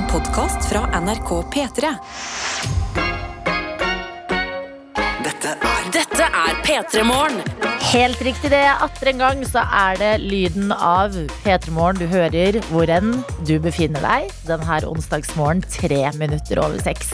En podkast fra NRK P3. Dette er Dette er P3 Morgen. Helt riktig det. Atter en gang så er det lyden av P3 Morgen du hører hvor enn du befinner deg denne onsdagsmorgen tre minutter over seks.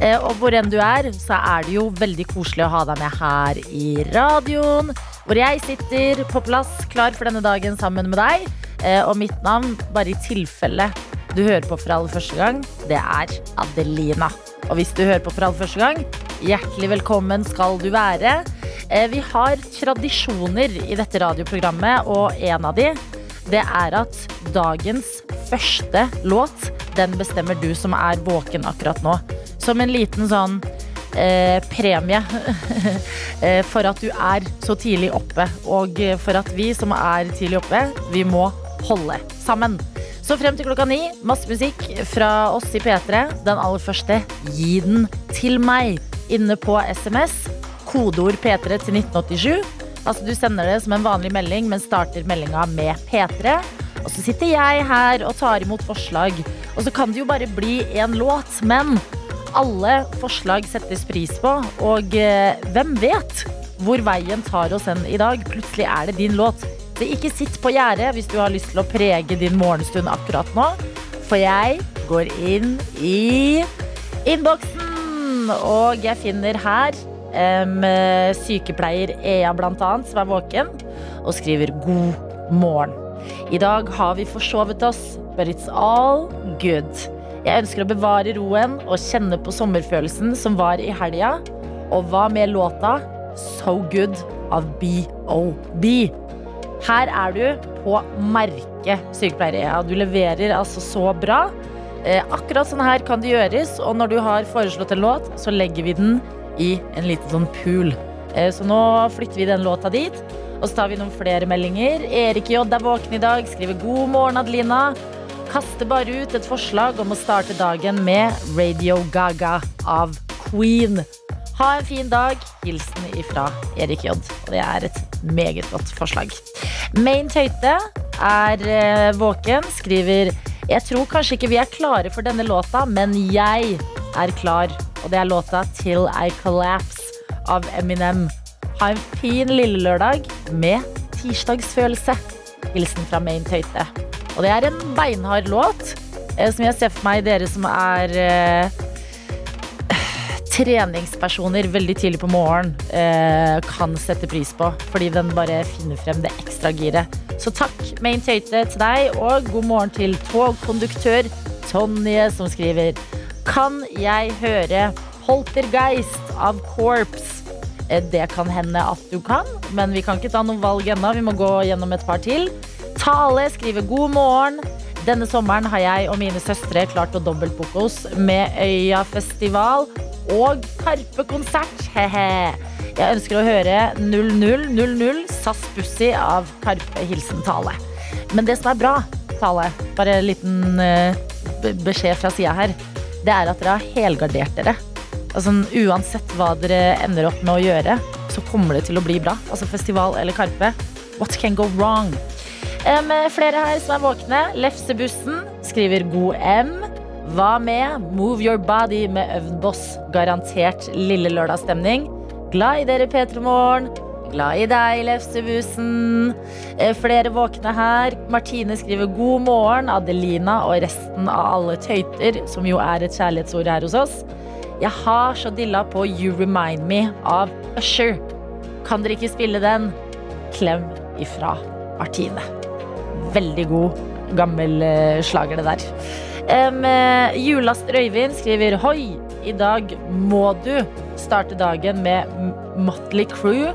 Eh, Og hvor enn du er, så er det jo veldig koselig å ha deg med her i radioen. Hvor jeg sitter på plass, klar for denne dagen sammen med deg. Eh, Og mitt navn, bare i tilfelle du hører på for aller første gang, det er Adelina. Og hvis du hører på for aller første gang, hjertelig velkommen skal du være. Eh, Vi har tradisjoner i dette radioprogrammet, og en av de det er at dagens første låt, den bestemmer du som er våken akkurat nå. Som en liten sånn eh, premie eh, for at du er så tidlig oppe. Og for at vi som er tidlig oppe, vi må holde sammen. Så frem til klokka ni, masse musikk fra oss i P3. Den aller første, gi den til meg, inne på SMS. Kodeord P3 til 1987. Altså Du sender det som en vanlig melding, men starter meldinga med P3. Og så sitter jeg her og tar imot forslag. Og så kan det jo bare bli én låt, men alle forslag settes pris på. Og eh, hvem vet hvor veien tar oss hen i dag? Plutselig er det din låt. Ikke sitt på gjerdet hvis du har lyst til å prege din morgenstund akkurat nå. For jeg går inn i innboksen, og jeg finner her um, sykepleier Ea blant annet, som er våken, og skriver god morgen. I dag har vi forsovet oss, but it's all good. Jeg ønsker å bevare roen og kjenne på sommerfølelsen som var i helga. Og hva med låta So Good av BOB? Her er du på merket sykepleier. Du leverer altså så bra. Eh, akkurat sånn her kan det gjøres, og når du har foreslått en låt, så legger vi den i en liten sånn pool. Eh, så nå flytter vi den låta dit, og så tar vi noen flere meldinger. Erik J er våken i dag, skriver 'God morgen, Adelina'. Kaster bare ut et forslag om å starte dagen med Radio Gaga av Queen. Ha en fin dag. Hilsen ifra Erik J. Og det er et meget godt forslag. Main Tøyte er eh, våken, skriver Jeg tror kanskje ikke vi er klare for denne låta, men jeg er klar. Og det er låta Till I Collapse av Eminem. Ha en fin lille lørdag med tirsdagsfølelse. Hilsen fra Main Tøyte. Og det er en beinhard låt, eh, som jeg ser for meg dere som er eh, treningspersoner veldig tidlig på morgen eh, kan sette pris på. Fordi den bare finner frem det ekstra giret. Så takk, Main Tøyte, til deg, og god morgen til togkonduktør Tonje, som skriver Kan jeg høre Poltergeist av Corps? Eh, Det kan hende at du kan, men vi kan ikke ta noen valg ennå. Vi må gå gjennom et par til. Tale skriver god morgen. Denne sommeren har jeg og mine søstre klart å dobbeltbooke oss med Øyafestival og Karpe-konsert. Jeg ønsker å høre 0000 SAS Bussi av Karpe. Hilsen Tale. Men det som er bra, Tale, bare en liten eh, beskjed fra sida her, det er at dere har helgardert dere. Altså, uansett hva dere ender opp med å gjøre, så kommer det til å bli bra. Altså festival eller Karpe. What can go wrong? Em, flere her som er våkne. Lefsebussen skriver god M. Hva med Move Your Body med Øvnboss? Garantert lille lørdagsstemning. Glad i dere, P3 Morgen. Glad i deg, Lefsebussen. Eh, Flere våkne her. Martine skriver god morgen. Adelina og resten av alle tøyter, som jo er et kjærlighetsord her hos oss. Jeg har så dilla på You Remind Me av Usher. Kan dere ikke spille den? Klem ifra Martine. Veldig god, gammel eh, slager, det der. Um, Julaster Øyvind skriver Hoi, i dag må du starte dagen med Motley Crew.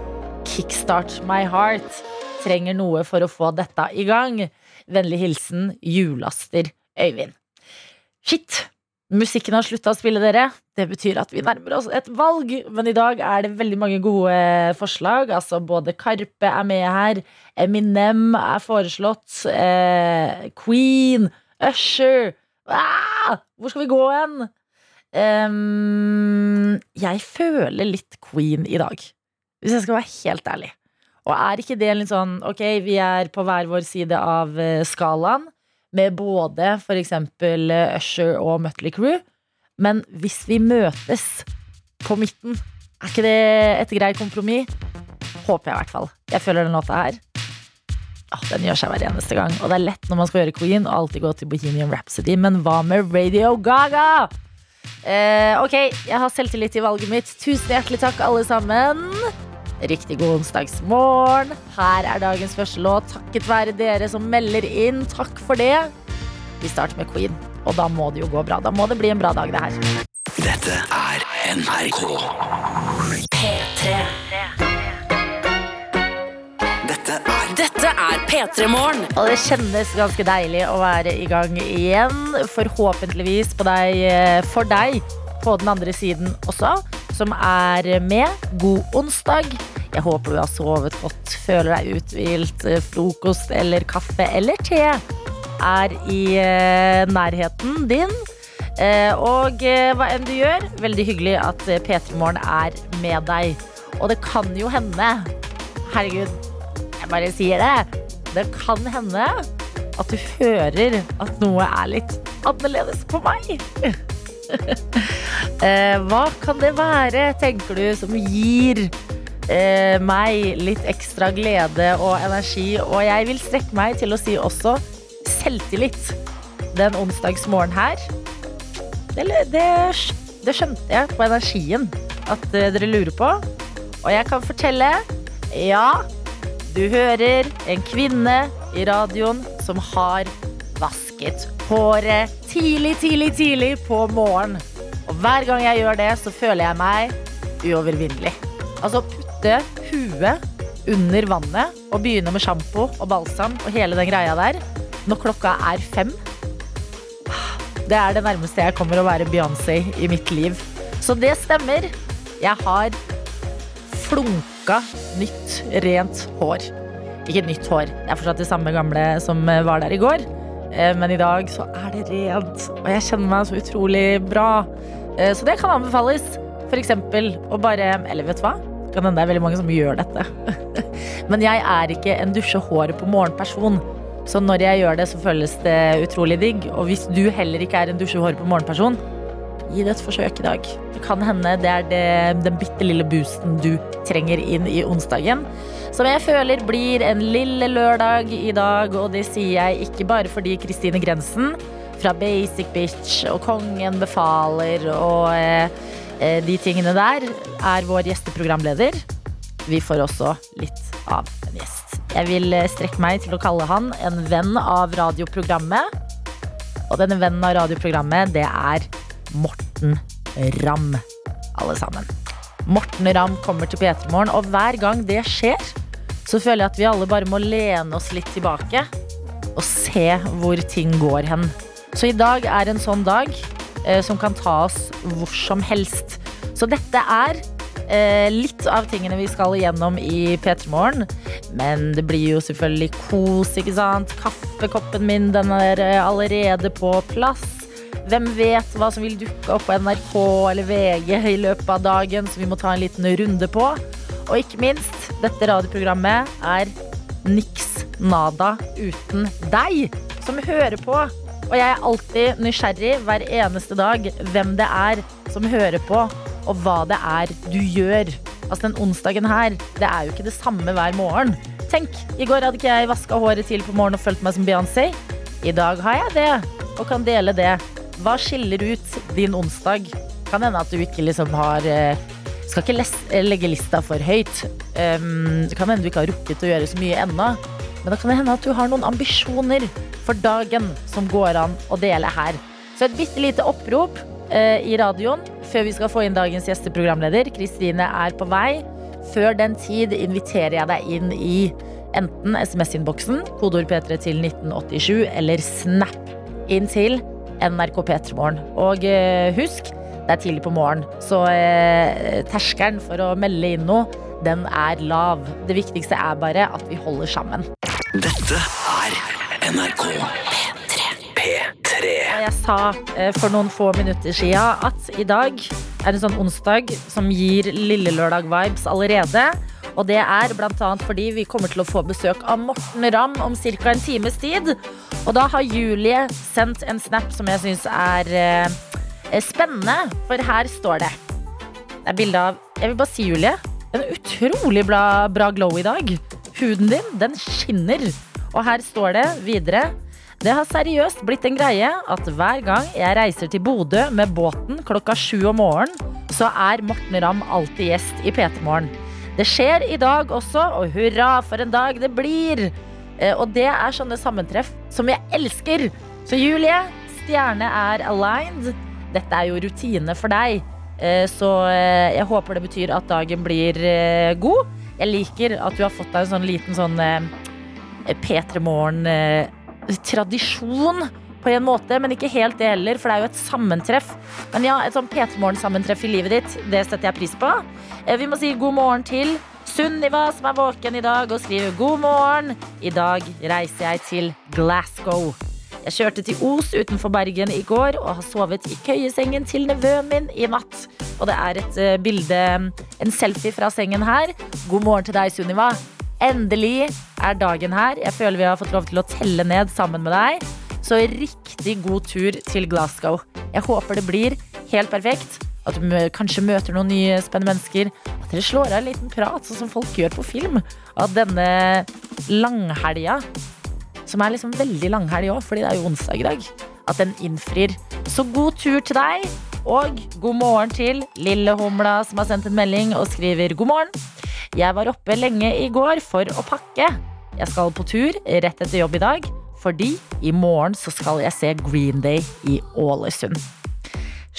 Kickstart my heart. Trenger noe for å få dette i gang. Vennlig hilsen Julaster Øyvind. Shit! Musikken har slutta å spille, dere. Det betyr at vi nærmer oss et valg. Men i dag er det veldig mange gode forslag. Altså Både Karpe er med her. Eminem er foreslått. Eh, Queen. Usher. Ah, hvor skal vi gå hen? Um, jeg føler litt Queen i dag. Hvis jeg skal være helt ærlig. Og er ikke det litt sånn Ok, vi er på hver vår side av eh, skalaen, med både f.eks. Usher og Mutley Crew. Men hvis vi møtes på midten, er ikke det et greit kompromiss? Håper jeg i hvert fall. Jeg føler den låta her. Åh, den gjør seg hver eneste gang. Og det er lett når man skal gjøre Queen, og alltid gå til Bohemian Rhapsody. Men hva med Radio Gaga? Eh, ok, jeg har selvtillit i valget mitt. Tusen hjertelig takk, alle sammen. Riktig god onsdagsmorgen. Her er dagens første låt, takket være dere som melder inn. Takk for det. Vi starter med Queen, og da må det jo gå bra. Da må det bli en bra dag, det her. Dette er NRK. Dette er Dette er P3 Morgen. Og det kjennes ganske deilig å være i gang igjen. Forhåpentligvis på deg, eh, for deg på den andre siden også, som er med. God onsdag. Jeg håper du har sovet godt, føler deg uthvilt. eh, Frokost eller kaffe eller te er i eh, nærheten din. Eh, Og hva enn du gjør, veldig hyggelig at eh, P3 Morgen er med deg. Og det kan jo hende, herregud, jeg bare sier det. Det kan hende at du hører at noe er litt annerledes på meg. Eh, Hva kan det være, tenker du, som gir eh, meg litt ekstra glede og energi? Og jeg vil strekke meg til å si også selvtillit den onsdagsmorgen her. Det, det, det skjønte jeg på energien at eh, dere lurer på. Og jeg kan fortelle, ja, du hører en kvinne i radioen som har vasket håret tidlig, tidlig, tidlig på morgen. Og hver gang jeg gjør det, så føler jeg meg uovervinnelig. Altså putte huet under vannet og begynne med sjampo og balsam og hele den greia der når klokka er fem. Det er det nærmeste jeg kommer å være Beyoncé i mitt liv. Så det stemmer. Jeg har flunka nytt, rent hår. Ikke nytt hår, det er fortsatt det samme gamle som var der i går. Eh, Men i dag så er det rent, og jeg kjenner meg så utrolig bra. Eh, Så det kan anbefales. For eksempel å bare Eller vet du hva? Kan hende det er veldig mange som gjør dette. Men jeg er ikke en dusje håret på morgen-person. Så når jeg gjør det, så føles det utrolig digg. Og hvis du heller ikke er en dusje håret på morgen-person, gi det et forsøk i dag. Det kan hende det er det, den bitte lille boosten du trenger inn i onsdagen. Som jeg føler blir en lille lørdag i dag, og det sier jeg ikke bare fordi Kristine Grensen fra Basic Bitch og Kongen befaler og eh, eh, de tingene der er vår gjesteprogramleder. Vi får også litt av en gjest. Jeg vil eh, strekke meg til å kalle han en venn av radioprogrammet. Og denne vennen av radioprogrammet, det er Morten Ramm, alle sammen. Morten Ramm kommer til P3 Morgen, og hver gang det skjer, så føler jeg at vi alle bare må lene oss litt tilbake og se hvor ting går hen. Så i dag er en sånn dag eh, som kan ta oss hvor som helst. Så dette er eh, litt av tingene vi skal igjennom i P3 Morgen. Men det blir jo selvfølgelig kos, ikke sant? Kaffekoppen min den er eh, allerede på plass. Hvem vet hva som vil dukke opp på NRK eller VG i løpet av dagen, så vi må ta en liten runde på. Og ikke minst, dette radioprogrammet er niks nada uten deg som hører på. Og jeg er alltid nysgjerrig hver eneste dag hvem det er som hører på, og hva det er du gjør. Altså Den onsdagen her, det er jo ikke det samme hver morgen. Tenk, i går hadde ikke jeg vaska håret til på morgenen og følt meg som Beyoncé. I dag har jeg det, og kan dele det. Hva skiller ut din onsdag? Kan hende at du ikke liksom har eh, Skal ikke les, legge lista for høyt. Um, det kan hende du ikke har rukket å gjøre så mye ennå. Men det kan hende at du har noen ambisjoner for dagen som går an å dele her. Så et bitte lite opprop uh, i radioen før vi skal få inn dagens gjesteprogramleder. Kristine er på vei. Før den tid inviterer jeg deg inn i enten SMS-innboksen, kodeord P3 til 1987, eller Snap inn til NRK P3morgen. Og eh, husk, det er tidlig på morgen, så eh, terskelen for å melde inn noe, den er lav. Det viktigste er bare at vi holder sammen. Dette er NRK P3. P3. Jeg sa eh, for noen få minutter siden at i dag er en sånn onsdag som gir Lille Lørdag-vibes allerede. Og det er annet fordi vi kommer til å få besøk av Morten Ramm om ca. en times tid. Og da har Julie sendt en snap som jeg syns er eh, spennende, for her står det Det er bilde av Jeg vil bare si, Julie, en utrolig bra, bra glow i dag. Huden din, den skinner. Og her står det videre det har seriøst blitt en greie at hver gang jeg reiser til Bodø med båten klokka sju om morgenen, så er Morten Ramm alltid gjest i P3 Morgen. Det skjer i dag også, og hurra for en dag det blir! Eh, Og det er sånne sammentreff som jeg elsker. Så Julie, stjerne er aligned. Dette er jo rutine for deg. Eh, Så eh, jeg håper det betyr at dagen blir god. Jeg liker at du har fått deg en sånn liten sånn eh, P3 Morgen-tradisjon på en måte, men ikke helt det heller, for det er jo et sammentreff. Men ja, et sånn P3 Morgen-sammentreff i livet ditt, det setter jeg pris på. Eh, Vi må si god morgen til Sunniva, som er våken i dag og skriver god morgen. I dag reiser jeg til Glasgow. Jeg kjørte til Os utenfor Bergen i går og har sovet i køyesengen til nevøen min i natt. Og det er et eh, bilde, en selfie fra sengen her. God morgen til deg, Sunniva. Endelig er dagen her. Jeg føler vi har fått lov til å telle ned sammen med deg. Så riktig god tur til Glasgow. Jeg håper det blir helt perfekt. At du kanskje møter noen nye spennende mennesker. At dere slår av en liten prat, sånn som folk gjør på film. Og at denne langhelga, som er liksom veldig langhelg òg, fordi det er jo onsdag i dag, at den innfrir. Så god tur til deg. Og god morgen til Lille Humla, som har sendt en melding og skriver god morgen. Jeg var oppe lenge i går for å pakke. Jeg skal på tur rett etter jobb i dag, fordi i morgen så skal jeg se Green Day i Ålesund.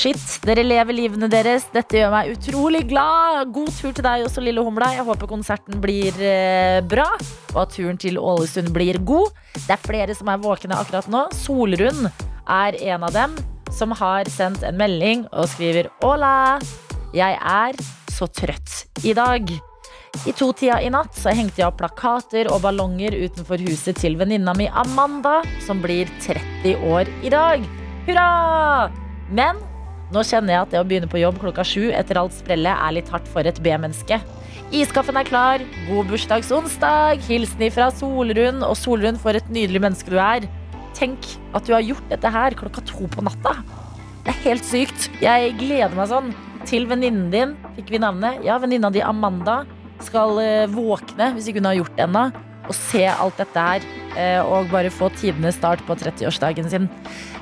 Shit, dere lever livene deres. Dette gjør meg utrolig glad. God tur til deg også, Lille Humla. Jeg håper konserten blir eh, bra, og at turen til Ålesund blir god. Det er flere som er våkne akkurat nå. Solrun er en av dem som har sendt en melding og skriver Ola, Jeg er så trøtt i dag. I to-tida i natt så hengte jeg opp plakater og ballonger utenfor huset til venninna mi Amanda, som blir 30 år i dag. Hurra! Men nå kjenner jeg at det å begynne på jobb klokka sju etter alt sprellet er litt hardt for et B-menneske. Iskaffen er klar. God bursdagsonsdag. Hilsen ifra Solrun. Og Solrun, for et nydelig menneske du er. Tenk at du har gjort dette her klokka to på natta. Det er helt sykt. Jeg gleder meg sånn til venninnen din. Fikk vi navnet? Ja, venninna di Amanda skal eh, våkne, hvis ikke hun har gjort det ennå, og se alt dette her. eh, og bare få tidenes start på 30-årsdagen sin.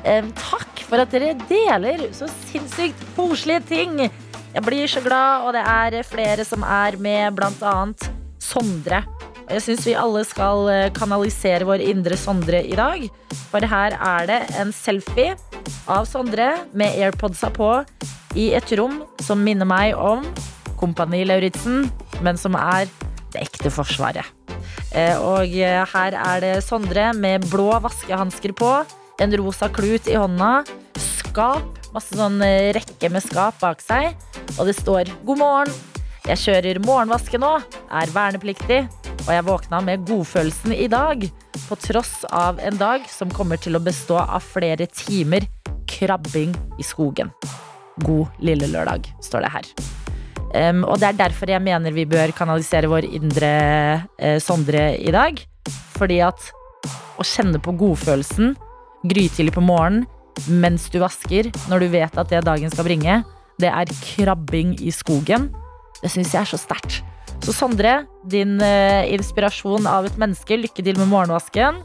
Eh, takk for at dere deler så sinnssykt koselige ting. Jeg blir så glad, og det er flere som er med, blant annet Sondre. Og Jeg syns vi alle skal kanalisere vår indre Sondre i dag. For her er det en selfie av Sondre med airpodsa på i et rom som minner meg om Kompani Lauritzen, men som er det ekte forsvaret. Eh, Og eh, her er det Sondre med blå vaskehansker på, en rosa klut i hånda, skap, masse sånn eh, rekke med skap bak seg, og det står 'God morgen'. Jeg kjører morgenvaske nå, er vernepliktig, og jeg våkna med godfølelsen i dag. På tross av en dag som kommer til å bestå av flere timer krabbing i skogen. God lille lørdag, står det her. Um, og det er derfor jeg mener vi bør kanalisere vår indre uh, Sondre i dag. Fordi at å kjenne på godfølelsen grytidlig på morgenen mens du vasker, når du vet at det dagen skal bringe, det er krabbing i skogen. Det syns jeg er så sterkt. Så Sondre, din uh, inspirasjon av et menneske, lykke til med morgenvasken.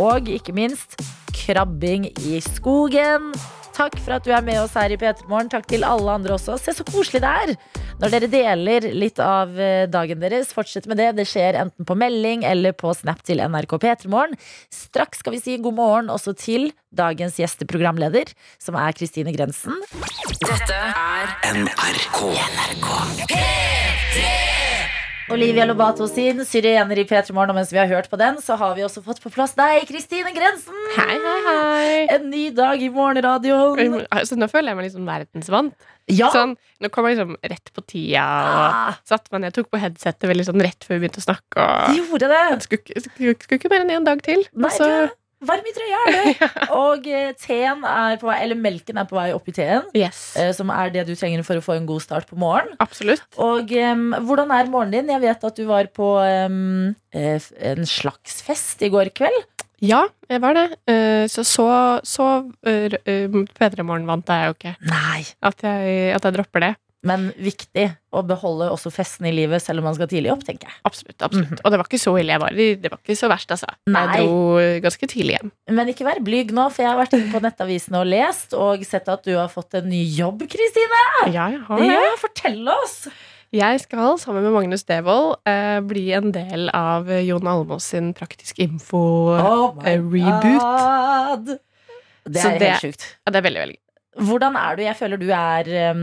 Og ikke minst krabbing i skogen. Takk for at du er med oss her i P3 Morgen. Takk til alle andre også. Se så koselig det er når dere deler litt av eh, dagen deres. Fortsett med det. Det skjer enten på melding eller på Snap til NRK P3 Morgen. Straks skal vi si god morgen også til dagens gjesteprogramleder, som er Kristine Grensen. Dette er NRK. NRK. Olivia Lobato sin 'Syrener i P3 Morgen'. Og mens vi har hørt på den, så har vi også fått på plass deg, Kristine Grensen. Hei, hei, hei. En ny dag i morgenradioen. Altså, nå føler jeg meg litt sånn verdensvant. Ja! Sånn, nå kom jeg liksom rett på tida og Ah, satt meg ned, tok på headsetet veldig sånn rett før vi begynte å snakke. Og gjorde det. skulle, skulle, skulle ikke mer enn en dag til. Nei, så Varm i trøya er du! Og eh, teen er på vei, eller melken er på vei opp i teen. Yes. eh, Som er det du trenger for å få en god start på morgenen. Absolutt. Og um, hvordan er morgenen din? Jeg vet at du var på eh, en slags fest i går kveld. Ja, jeg var det. Eh, Så så, så uh, P3 Morgen vant jeg jo ikke. Nei. At jeg, at jeg dropper det. Men viktig å beholde også festen i livet selv om man skal tidlig opp, tenker jeg. Absolutt. absolutt Og det var ikke så ille. Jeg var det var ikke så verst, altså. Nei. Jeg dro ganske tidlig hjem. Men ikke vær blyg nå, for jeg har vært inne på nettavisene og lest og sett at du har fått en ny jobb, Kristine. Ja, jeg har det. Ja, fortell oss! Jeg skal sammen med Magnus Devold eh, bli en del av Jon Almås sin Praktisk info. Oh eh, reboot. Det er det- helt sjukt. Ja, det er veldig, veldig. Hvordan er du? Jeg føler du er um,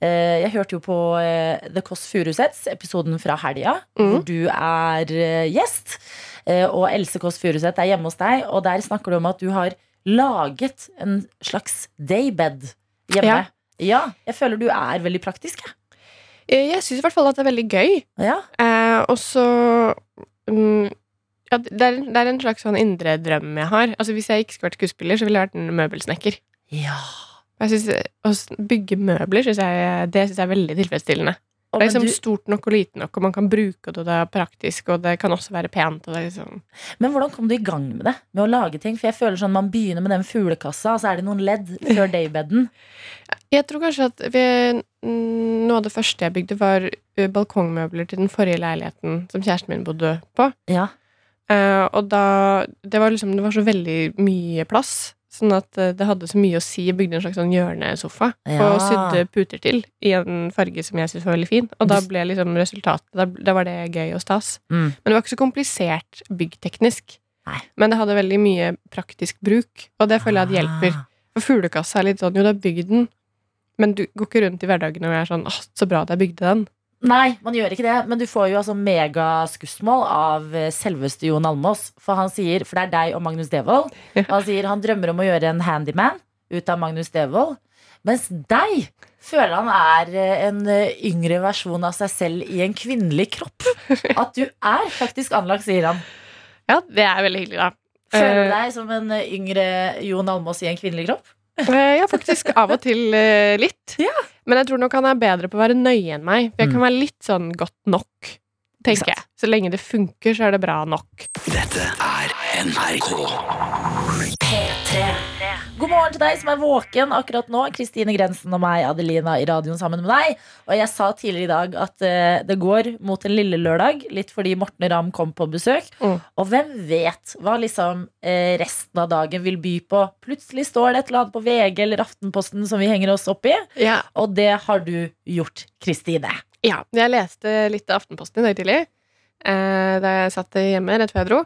eh, Jeg hørte jo på eh, The Kåss Furuseths, episoden fra helga, Mm. hvor du er eh, gjest. Eh, og Else Kåss Furuseth er hjemme hos deg, og der snakker du om at du har laget en slags daybed hjemme. Ja. Ja, jeg føler du er veldig praktisk. jeg. Eh, Jeg syns i hvert fall at det er veldig gøy. Ja. Eh, og så um, ja, det, er, det er en slags sånn indre drøm jeg har. Altså Hvis jeg ikke skulle vært skuespiller, så ville jeg vært en møbelsnekker. ja. Jeg synes, Å bygge møbler synes jeg, det synes jeg er veldig tilfredsstillende. Det er liksom du, stort nok og lite nok, og man kan bruke det, og det er praktisk, og det kan også være pent. Og liksom men hvordan kom du i gang med det? Med å lage ting? For jeg føler sånn Man begynner med den fuglekassa, og så er det noen ledd før daybeden. Jeg tror kanskje at vi, noe av det første jeg bygde, var balkongmøbler til den forrige leiligheten som kjæresten min bodde på. Ja. Uh, og da det var, liksom, det var så veldig mye plass, sånn at eh, det hadde så mye å si. Jeg bygde en slags sånn hjørnesofa Ja. og sydde puter til i en farge som jeg syntes var veldig fin. Og da ble liksom resultatet Da, da var det gøy og stas. Mm. Men det var ikke så komplisert byggteknisk. Nei. Men det hadde veldig mye praktisk bruk, og det føler jeg at hjelper. Ah. For fuglekassa er litt sånn, jo, du har bygd den, men du går ikke rundt i hverdagen og er sånn Å, så bra at jeg bygde den. Nei, man gjør ikke det, men du får jo altså megaskussmål av eh, selveste Jon Almås. For han sier, for det er deg og Magnus Devold, han sier han drømmer om å gjøre en handyman ut av Magnus Devold. Mens deg føler han er eh, en eh, yngre versjon av seg selv i en kvinnelig kropp. At du er faktisk anlagt, sier han. Ja, det er veldig hyggelig, da. Føler du deg som en yngre Jon Almås i en kvinnelig kropp? Eh, Ja, faktisk av og til eh, litt. Ja. Men jeg tror nok han er bedre på å være nøye enn meg. For jeg kan være litt sånn godt nok, tenker jeg. Så lenge det funker, så er det bra nok. Dette er NRK. God morgen til deg som er våken akkurat nå. Kristine Grensen og meg, Adelina, i radioen sammen med deg. Og jeg sa tidligere i dag at uh, det går mot en lille lørdag, litt fordi Morten Ramm kom på besøk. Mm. Og hvem vet hva liksom uh, resten av dagen vil by på? Plutselig står det et eller annet på VG eller Aftenposten som vi henger oss opp i. Ja. Og det har du gjort, Kristine. ja. Jeg leste litt av Aftenposten i dag tidlig, uh, da jeg satt hjemme rett før jeg dro.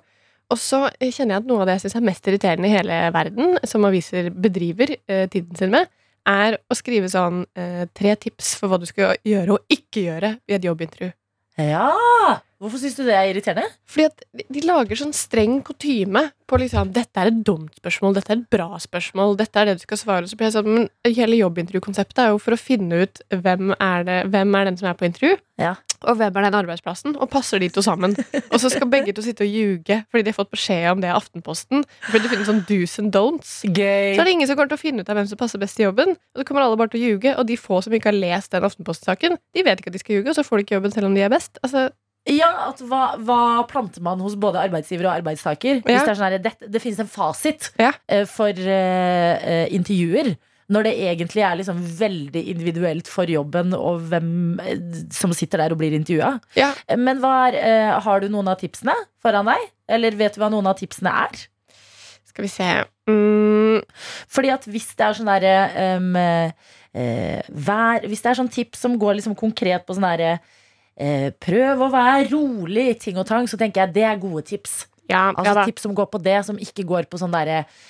Og så kjenner jeg at noe av det jeg syns er mest irriterende i hele verden, som aviser bedriver eh, tiden sin med, er å skrive sånn eh, tre tips for hva du skal gjøre og ikke gjøre i et jobbintervju. Ja! Hvorfor syns du det er irriterende? Fordi at de, de lager sånn streng kutyme på liksom Dette er et dumt spørsmål, dette er et bra spørsmål, dette er det du skal svare. Så blir jeg sånn, men hele jobbintervjukonseptet er jo for å finne ut hvem er, det, hvem er den som er på intervju, Ja. Og hvem er den arbeidsplassen, og passer de to sammen. Og så skal begge to sitte og ljuge fordi de har fått beskjed om det i Aftenposten. Fordi de finner sånn do's and don'ts. Gøy. Så er det ingen som kommer til å finne ut av hvem som passer best til jobben. Og så kommer alle bare til å ljuge, og de få som ikke har lest den Aftenposten-saken, de vet ikke at de skal ljuge, og så får de ikke jobben selv om de er best. Altså, Ja, at hva, hva planter man hos både arbeidsgiver og arbeidstaker? Hvis Det er sånn her, det, det finnes en fasit Ja. uh, for uh, intervjuer. Når det egentlig er liksom veldig individuelt for jobben og hvem eh, som sitter der og blir intervjua. ja, Men hva er, eh, har du noen av tipsene foran deg? Eller vet du hva noen av tipsene er? skal vi se mm, Fordi at hvis det er sånn derre um, uh, Hvis det er sånn tips som går liksom konkret på sånn derre uh, Prøv å være rolig, ting og tang, så tenker jeg det er gode tips. Ja, Altså ja tips som går på det, som ikke går på sånn derre eh,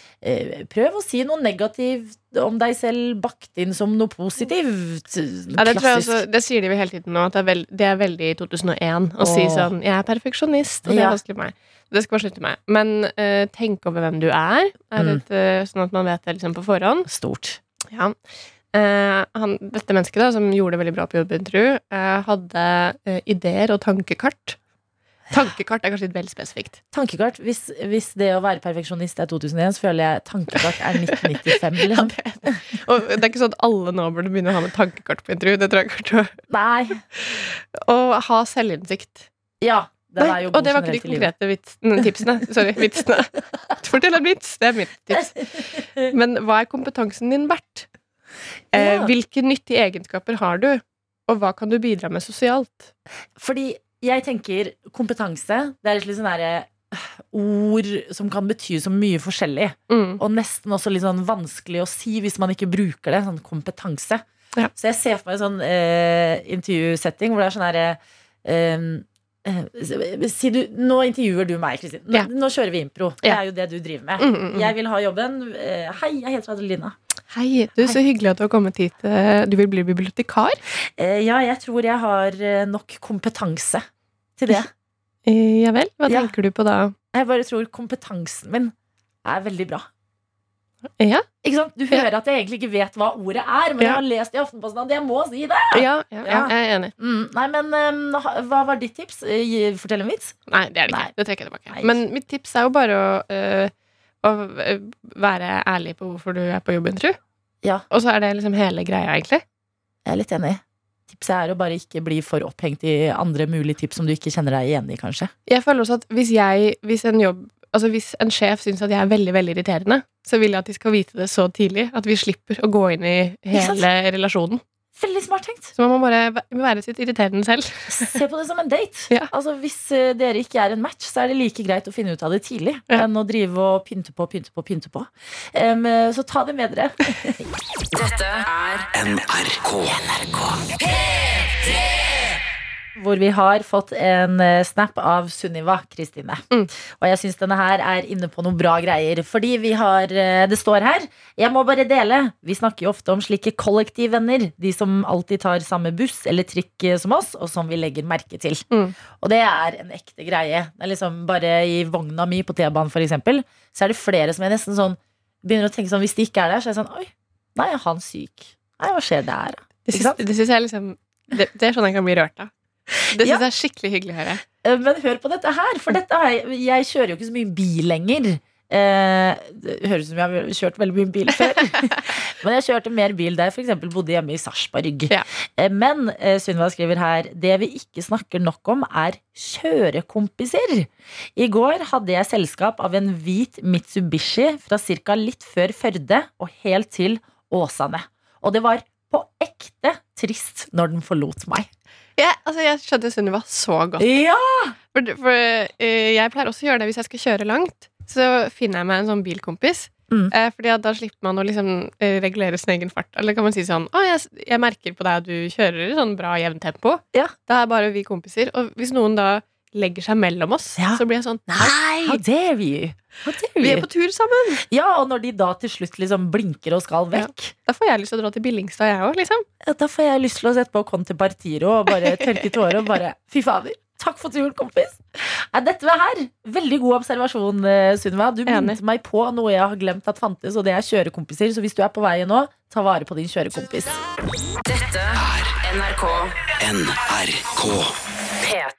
Prøv å si noe negativt om deg selv bakt inn som noe positivt. Ja, det, også, det sier de vel hele tiden nå, at det er, veld, det er veldig 2001 å si sånn 'Jeg er perfeksjonist', og det Ja. er vanskelig for meg. Det skal bare slutte med. Men uh, tenk over hvem du er, er litt, et, eh, sånn at man vet det liksom på forhånd. Stort. Ja. Uh, han, dette mennesket da, som gjorde det veldig bra på jobbintervju, eh, hadde eh, ideer og tankekart. Tankekart er kanskje litt vel spesifikt. Tankekart. Hvis, hvis det å være perfeksjonist er 2001, så føler jeg tankekart er 1995. Liksom. Og det er ikke sånn at alle nå burde begynne å ha med tankekart på intervju. Det tror jeg til Nei. Å ha selvinnsikt. Ja. Det Nei, og det var ikke de konkrete tipsene. Sorry, vitsene. Fortell en vits! Det er mitt tips. Men hva er kompetansen din verdt? Eh, Ja. hvilke nyttige egenskaper har du? Og hva kan du bidra med sosialt? Fordi jeg tenker kompetanse, det er et litt sånn derre øh, ord som kan bety så mye forskjellig. Mm. Og nesten også litt sånn vanskelig å si hvis man ikke bruker det. Sånn kompetanse. Ja. Så jeg ser for meg en sånn eh, intervjusetting hvor det er sånn herre eh, eh, Si du Nå intervjuer du meg, Kristin. Nå, Ja. nå kjører vi impro. Det er jo det du driver med. Mm, mm, mm. Jeg vil ha jobben. Eh, hei, jeg heter Adelina. Hei, du, så hyggelig at du har kommet hit. Eh, Du vil bli bibliotekar? Eh, ja, jeg tror jeg har eh, nok kompetanse til det. Eh, Ja vel? Hva Ja. tenker du på da? Jeg bare tror kompetansen min er veldig bra. Ja, Ikke sant? Du hører at jeg egentlig ikke vet hva ordet er, men jeg har lest i Aftenposten at jeg må si det. ja, ja, ja Ja. jeg er enig. Mm, nei, men um, hva var ditt tips? Eh, Fortell en vits. Nei, det er det ikke. Nei. Det trekker jeg tilbake. Nei. Men mitt tips er jo bare å, øh, å være ærlig på hvorfor du er på jobbintervju. Ja. Og så er det liksom hele greia, egentlig. Jeg er litt enig. Tipset er å bare ikke bli for opphengt i andre mulige tips som du ikke kjenner deg igjen i, kanskje. Jeg føler også at hvis jeg, hvis en jobb Altså hvis en sjef syns at jeg er veldig veldig irriterende, så vil jeg at de skal vite det så tidlig at vi slipper å gå inn i hele relasjonen. Veldig smart tenkt. Så man må bare væ- være sitt irriterende selv. Se på det som en date. Ja. Altså, hvis eh, dere ikke er en match, så er det like greit å finne ut av det tidlig Ja. enn å drive og pynte på, pynte på, pynte på. Um, så ta det med dere. Dette er NRK. Hvor vi har fått en eh, snap av Sunniva Kristine. Mm. Og jeg syns denne her er inne på noen bra greier. Fordi vi har eh, Det står her Jeg må bare dele. Vi snakker jo ofte om slike kollektivvenner. De som alltid tar samme buss eller trikk eh, som oss, og som vi legger merke til. Mm. Og det er en ekte greie. Det er liksom Bare i vogna mi på T-banen, for eksempel, så er det flere som jeg nesten sånn begynner å tenke sånn Hvis de ikke er der, så er jeg sånn Oi, nei, er han syk? Nei, hva skjer der? da?» Det det syns jeg liksom det, det er sånn jeg kan bli rørt av. Det syns Ja. jeg er skikkelig hyggelig å høre. Eh, Men hør på dette her, for dette har jeg, kjører jo ikke så mye bil lenger. Eh, det høres ut som jeg har kjørt veldig mye bil før. men jeg kjørte mer bil da jeg f.eks. bodde hjemme i Sarpsborg. Ja. Eh, men Sunniva skriver her det vi ikke snakker nok om, er kjørekompiser. I går hadde jeg selskap av en hvit Mitsubishi fra ca. litt før Førde og helt til Åsane. Og det var på ekte trist når den forlot meg. Jeg, altså, jeg skjønte Sunniva så godt. Ja! For, for uh, jeg pleier også å gjøre det hvis jeg skal kjøre langt. Så finner jeg meg en sånn bilkompis. Mm. Uh, fordi at da slipper man å liksom uh, regulere sin egen fart. Eller kan man si sånn Å, jeg, jeg merker på deg at du kjører i sånn bra jevnt tempo. Ja. Da er bare vi kompiser. Og hvis noen da legger seg mellom oss, Ja. så blir jeg sånn Nei! How dare you? How dare Vi er på tur sammen! Ja, og når de da til slutt liksom blinker og skal vekk, Da får jeg lyst til å dra til Billingstad, jeg òg, liksom. ja, da får jeg lyst til å sette på Conte Partiro og bare tørke tårer og bare Fy fader, takk for turen, kompis. Er dette var her. Veldig god observasjon, eh, Sunniva. Du minnet meg på noe jeg har glemt at fantes, og det er kjørekompiser. Så hvis du er på veien nå, ta vare på din kjørekompis. Dette er NRK NRK.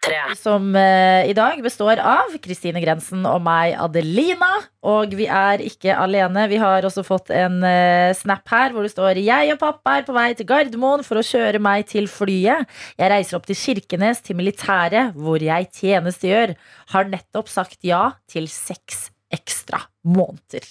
P3. Som eh, i dag består av Kristine Grensen og meg, Adelina. Og vi er ikke alene. Vi har også fått en eh, snap her hvor det står Jeg og pappa er på vei til Gardermoen for å kjøre meg til flyet. Jeg reiser opp til Kirkenes, til militæret, hvor jeg tjenestegjør. Har nettopp sagt ja til seks ekstra måneder.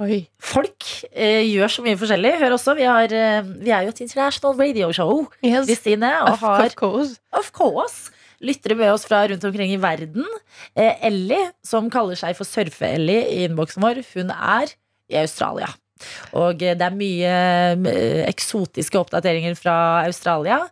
Oi. Folk eh, gjør så mye forskjellig. Hør også, vi, har, eh, vi er jo et international radio show, Yes. Kristine, og Of har course. Of course. Lyttere med oss fra rundt omkring i verden. Eh, Ellie, som kaller seg for Surfe-Ellie i innboksen vår, hun er i Australia. Og eh, det er mye eh, eksotiske oppdateringer fra Australia.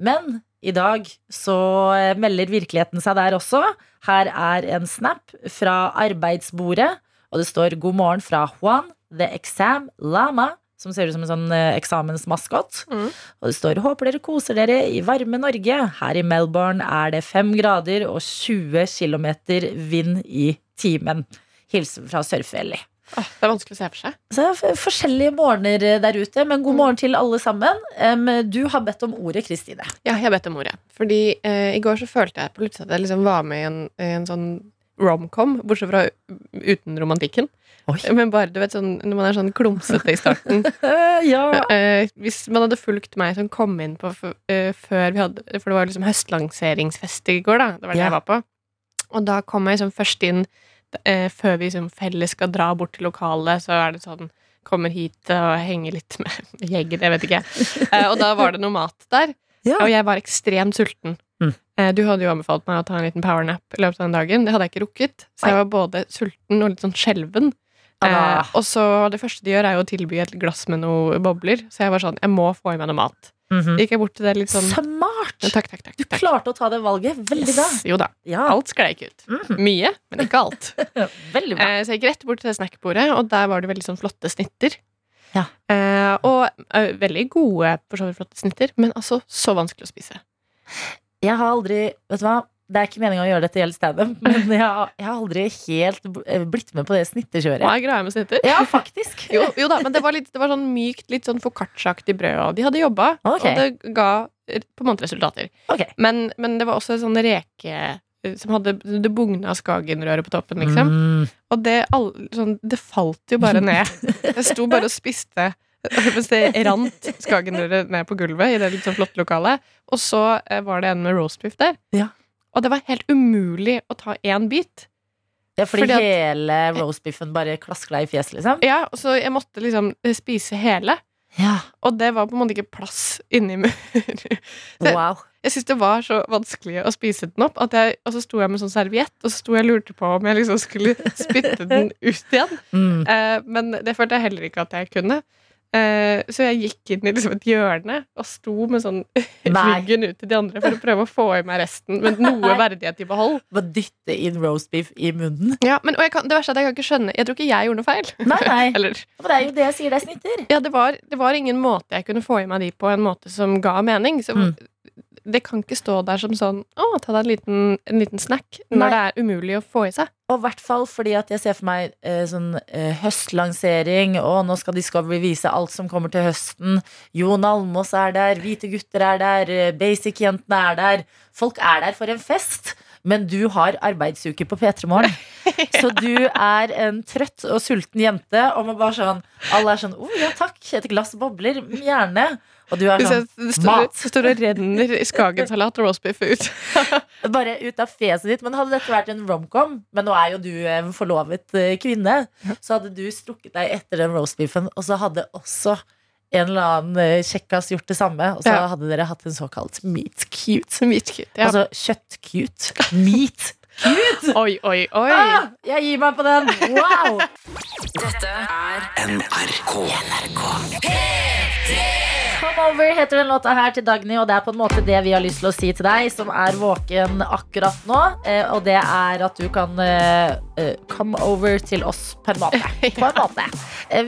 Men i dag så eh, melder virkeligheten seg der også. Her er en snap fra arbeidsbordet, og det står 'God morgen fra Juan, the exam lama', som ser ut som en sånn eh, eksamensmaskot. Mm. Og det står 'Håper dere koser dere i varme Norge'. Her i Melbourne er det fem grader og 20 km vind i timen. Hilsen fra Surfe-Ellie. Det er vanskelig å se for seg. Så det er forskjellige morgener eh, der ute, men god morgen til alle sammen. Du har bedt om ordet, Kristine. Ja, jeg har bedt om ordet. Fordi eh, i går så følte jeg på litt at jeg liksom var med i en, en sånn romcom, bortsett fra uten romantikken. Oi. Men bare, du vet, sånn, når man er sånn klumsete i starten. ja. uh, hvis man hadde fulgt meg som kom inn på eh, før vi hadde For det var liksom høstlanseringsfest i går, da. Det var det Ja. jeg var på. Og da kom jeg liksom først inn uh, før vi liksom felles skal dra bort til lokalet, så er det sånn Kommer hit og henger litt med gjengen, jeg vet ikke. Og da var det noe mat der. Ja. Og jeg var ekstremt sulten. Mm. Du hadde jo anbefalt meg å ta en liten powernap i løpet av den dagen. Det hadde jeg ikke rukket. Så jeg var både sulten og litt sånn skjelven. Ah. Eh, og så det første de gjør, er jo å tilby et glass med noe bobler. Så jeg var sånn, jeg må få i meg noe mat. Mhm. Gikk jeg bort til det litt sånn Smart! Takk, takk, takk. Du klarte å ta det valget. Veldig bra. Yes. Jo da. Ja, Alt sklei ikke ut. Mhm. Mye, men ikke alt. veldig bra. Eh, så jeg gikk rett bort til det snackbordet, og der var det veldig sånn flotte snitter. Ja. Eh, og eh, veldig gode, for så vidt flotte snitter, men altså så vanskelig å spise. Jeg har aldri Vet du hva? Det er ikke meninga å gjøre dette helt standup, men jeg har, jeg har aldri helt eh, blitt med på det snittekjøret. Hva er greia med snitter? Ja, faktisk. Jo, jo da, men det var, litt, det var sånn mykt, litt sånn foccacciaaktig brød, og de hadde jobba, okay. og det ga på en måte resultater. Okay. Men, men det var også en sånn reke eh, som hadde Det bugna skagenrøret på toppen, liksom. Mm. Og det, all, sånn, det falt jo bare ned. Jeg sto bare og spiste mens det rant skagenrøret ned på gulvet i det litt sånn flotte lokalet. Og så eh, var det en med roastbiff der. Ja. Og det var helt umulig å ta én bit. Ja, fordi, Fordi at- hele roastbiffen bare klaskla i fjeset, liksom? Ja, Så jeg måtte liksom eh, spise hele. Ja. Og det var på en måte ikke plass inni muren. Wow. Jeg syntes det var så vanskelig å spise den opp, jeg, og så sto jeg med sånn serviett, og så sto jeg og lurte på om jeg liksom skulle spytte den ut igjen. Mm. Eh, men det følte jeg heller ikke at jeg kunne. Eh, så jeg gikk inn i liksom et hjørne og sto med sånn ryggen ut til de andre for å prøve å få i meg resten, men noe verdighet i behold. Bare dytte inn roast beef i munnen. Ja, men, og kan, det verste er at jeg kan ikke skjønne Jeg tror ikke jeg gjorde noe feil. Nei, nei. Eller, det er jo det jeg sier, det er snitter. ja, det var, det var ingen måte jeg kunne få i meg de på en måte som ga mening. Så Mm. Det kan ikke stå der som sånn Å, ta deg en liten, en liten snack. Nei. Når det er umulig å få i seg. Og i hvert fall fordi at jeg ser for meg eh, sånn eh, høstlansering, og nå skal Discovery vise alt som kommer til høsten. Jon Almås er der, Hvite gutter er der, eh, Basic-jentene er der. Folk er der for en fest. Men du har arbeidsuke på P3 Morgen. Så du er en trøtt og sulten jente. Og man bare sånn, alle er sånn Å, ja takk, et glass bobler. Gjerne. Og du er sånn det står, mat. det står og renner skagensalat og roastbiff ut. Bare ut av fjeset ditt. Men hadde dette vært en romcom, men nå er jo du en forlovet eh, kvinne, så hadde du strukket deg etter den roastbiffen, og så hadde også en eller annen eh, kjekkas gjort det samme, og så Ja. hadde dere hatt en såkalt meat cute. Meat cute. Ja. Altså kjøtt-cute. Meat cute! oi, oi, oi. Ah, jeg gir meg på den! Wow! Dette er NRK. Come Over heter den låta her til Dagny, og det er på en måte det vi har lyst til å si til deg som er våken akkurat nå. eh, Og det er at du kan eh, eh, come over til oss på en måte. På en måte.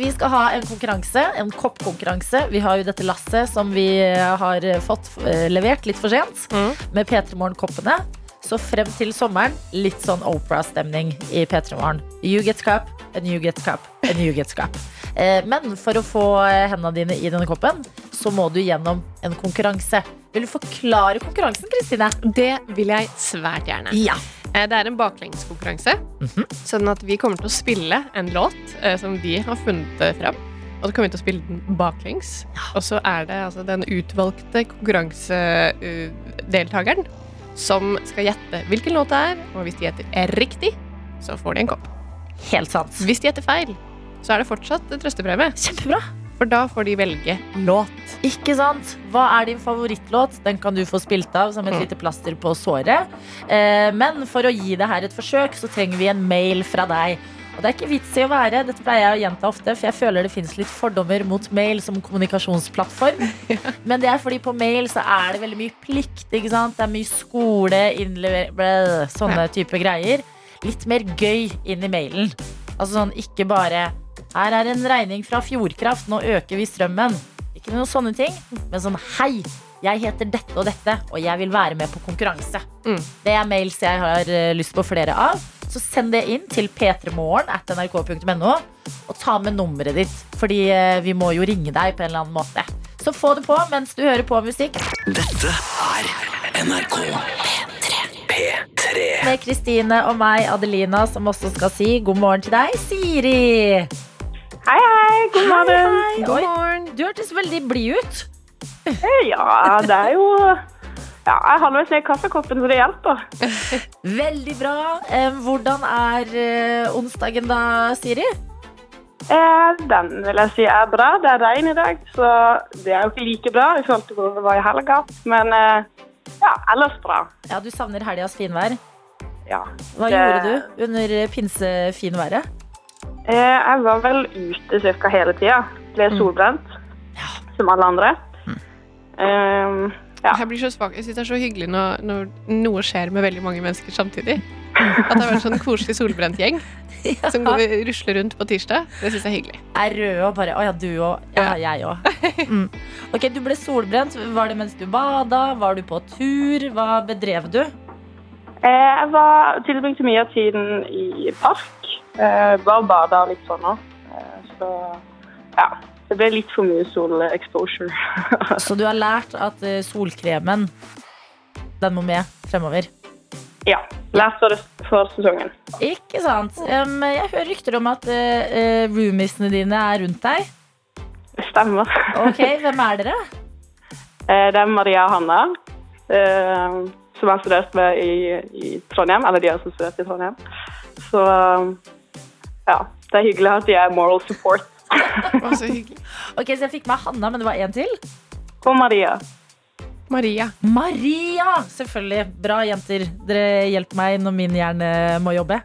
Vi skal ha en konkurranse, en koppkonkurranse. Vi har jo dette lasset som vi har fått levert litt for sent, Mm. med P3 Morgen-koppene. Så frem til sommeren, litt sånn Opera-stemning i P3 Morgen. You get cup, and you get cup, and you get cup. Eh, Men for å få eh, hendene dine i denne koppen, så må du gjennom en konkurranse. Vil du forklare konkurransen, Kristine? Det vil jeg svært gjerne. Ja. Eh, Det er en baklengskonkurranse. Mhm. Sånn at vi kommer til å spille en låt som vi har funnet fram. Og så kommer vi til å spille den baklengs. Og så er det altså den utvalgte konkurransedeltakeren som skal gjette hvilken låt det er. Og hvis de gjetter riktig, så får de en kopp. Helt sant. Hvis de gjetter feil, så er det fortsatt trøstepremie. Kjempebra. For da får de velge låt. Ikke sant? Hva er din favorittlåt? Den kan du få spilt av som et Mm. lite plaster på såret. Eh, Men for å gi det her et forsøk, så trenger vi en mail fra deg. Og det er ikke vits i å være, dette pleier jeg å gjenta ofte, for jeg føler det finnes litt fordommer mot mail som kommunikasjonsplattform. Men det er fordi på mail så er det veldig mye plikt, ikke sant? Det er mye skole, innlevering, Sånne type greier. Litt mer gøy inn i mailen. Altså sånn, ikke bare Her er en regning fra Fjordkraft, nå øker vi strømmen. Ikke noen sånne ting, men sånn hei, jeg heter dette og dette, og jeg vil være med på konkurranse. Mm. Det er mails jeg har eh, lyst på flere av. så send det inn til p3morgen at nrk.no. Og ta med nummeret ditt, Fordi eh, vi må jo ringe deg på en eller annen måte. Så få det på mens du hører på musikk Dette er NRK P3. med Kristine og meg, Adelina, som også skal si god morgen til deg, Siri. Hei, hei. God morgen. Hei, hei. God morgen. du hørtes veldig blid ut. Ja, det er jo Ja, jeg har med ned kaffekoppen, så det hjelper. Veldig bra. Eh, Hvordan er eh, onsdagen da, Siri? Eh, den vil jeg si er bra. Det er regn i dag, så det er jo ikke like bra i forhold til hvor det var i helga. Men eh, ja, ellers bra. Ja, Du savner helgas finvær. Ja. Hva Det- gjorde du under pinsefinværet? Eh, jeg var vel ute ca. hele tida. Ble solbrent, som alle andre. Eh, ja. Jeg blir så svak. Jeg syns det er så hyggelig når, når noe skjer med veldig mange mennesker samtidig. At det er en sånn koselig solbrent gjeng som går, rusler rundt på tirsdag. Det syns jeg er hyggelig. Er rød og bare Å ja, du òg. Ja, jeg òg. Mm. Ok, du ble solbrent. Var det mens du bada? Var du på tur? Hva bedrev du? Eh, jeg var tilbringte mye av tiden i park. Eh, bare bada litt sånn òg. Eh, så ja. Det ble litt for mye solexposure. Så du har lært at eh, solkremen Den må med fremover. ja. Lært for, for sesongen. Ikke sant? Jeg hører rykter om at roomiesene dine er rundt deg. Det stemmer. Ok, Hvem er dere? Det er Maria og Hanna, som jeg studert med i, i Trondheim. Eller de har studert i Trondheim. Så ja. Det er hyggelig at de er moral support. Så hyggelig. Ok, Så jeg fikk med Hanna, men det var én til? Og Maria. Maria. Maria! Selvfølgelig. Bra jenter. Dere hjelper meg når min hjerne må jobbe.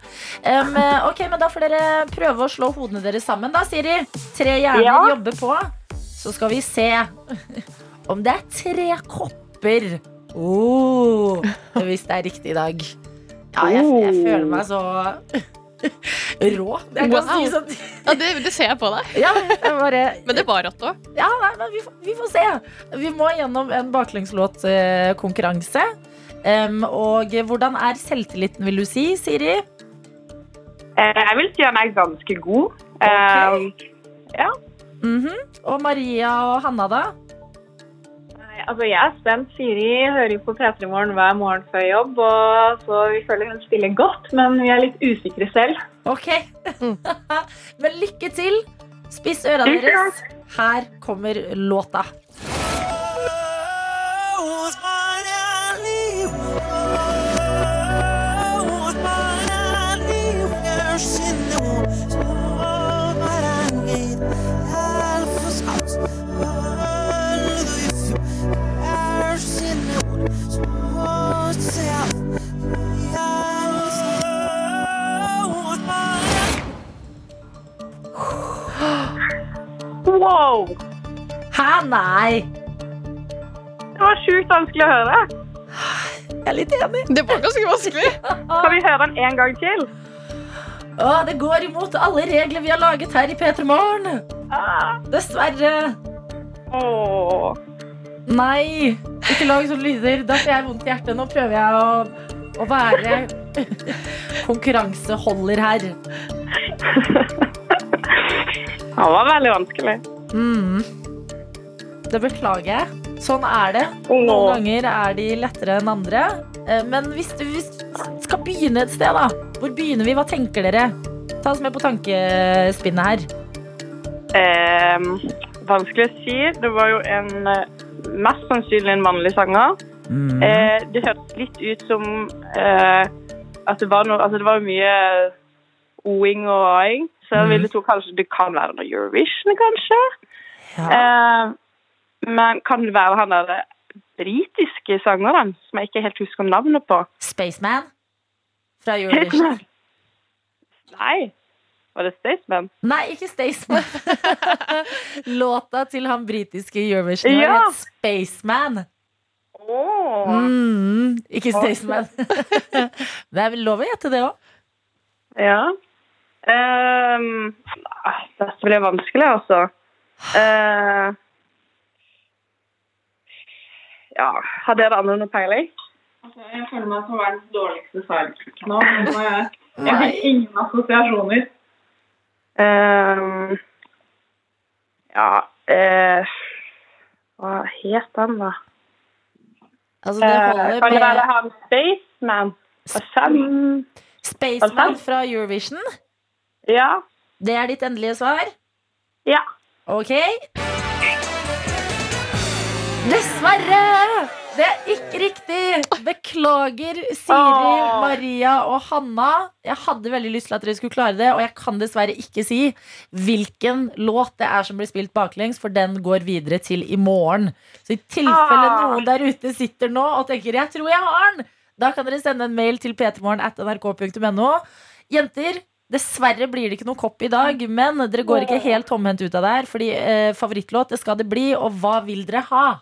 Eh, ok, men Da får dere prøve å slå hodene deres sammen, da, Siri. Tre hjerner Ja. jobber på. Så skal vi se om det er tre kopper. Oh, hvis det er riktig i dag. Ja, jeg, jeg Oh. føler meg så rå. Det, Wow. si sånn. Ja, det, det ser jeg på deg. Ja, jeg bare, Men det var rått òg. ja, nei, men vi, får- vi får se. Vi må gjennom en baklengslåtkonkurranse. Um, og hvordan er selvtilliten, vil du si, Siri? Eh, jeg vil si han er ganske god. Eh, Mhm. Og Maria og Hanna, da? Altså, jeg er spent. Siri hører på P3 Morgen hver morgen før jobb, og så vi føler hun spiller godt, men vi er litt usikre selv. Ok. men lykke til. Spiss ørene deres. Her kommer låta. Nei! Det var sjukt vanskelig å høre. Jeg er litt enig. Det var ganske vanskelig. Kan vi høre den en gang til? Å, det går imot alle regler vi har laget her i P3 Morgen. Ah. Dessverre. Åh. Nei, ikke lag sånne lyder. Da får jeg vondt i hjertet. Nå prøver jeg å, å være konkurranseholder her. Det var veldig vanskelig. Mm. Det beklager jeg. Sånn er det. Noen ganger er de lettere enn andre. Eh, Men hvis du hvis du skal begynne et sted, da. Hvor begynner vi? Hva tenker dere? Ta oss med på tankespinnet her. Eh, vanskelig å si. Det var jo en eh, mest sannsynlig en mannlig sanger. Eh, det hørtes litt ut som eh, at det var noe Altså, det var mye o-ing og a-ing. Så jeg ville tro kanskje det kan være noe Eurovision, kanskje. Ja. Eh, men kan det være han der britiske sangeren som jeg ikke helt husker navnet på? Spaceman fra Eurovision. Nei. Var det Staysman? Nei, ikke Staysman. Låta til han britiske Eurovision Ja. het Spaceman. Åh. Mm, ikke Staysman. det er vel lov å gjette det òg. Ja. Um, dette blir vanskelig, altså. Eh, ja, har dere andre noe peiling? Altså, jeg føler meg som verdens dårligste sidekick nå. men Jeg, jeg har ingen assosiasjoner. Um, ja uh, Hva het den, da? Altså, det holder kan det være han Spaceman? Spaceman fra Eurovision. Ja. Det er ditt endelige svar? Ja. Ok. Dessverre! Det er ikke riktig. Beklager, Siri, Maria og Hanna. Jeg hadde veldig lyst til at dere skulle klare det, og jeg kan dessverre ikke si hvilken låt det er som blir spilt baklengs, for den går videre til i morgen. Så i tilfelle Ah. noen der ute sitter nå og tenker 'jeg tror jeg har den', da kan dere sende en mail til p3morgen.nrk.no. Jenter, dessverre blir det ikke noe kopp i dag, men dere går ikke helt tomhendt ut av det her, fordi eh, favorittlåt det skal det bli, og hva vil dere ha?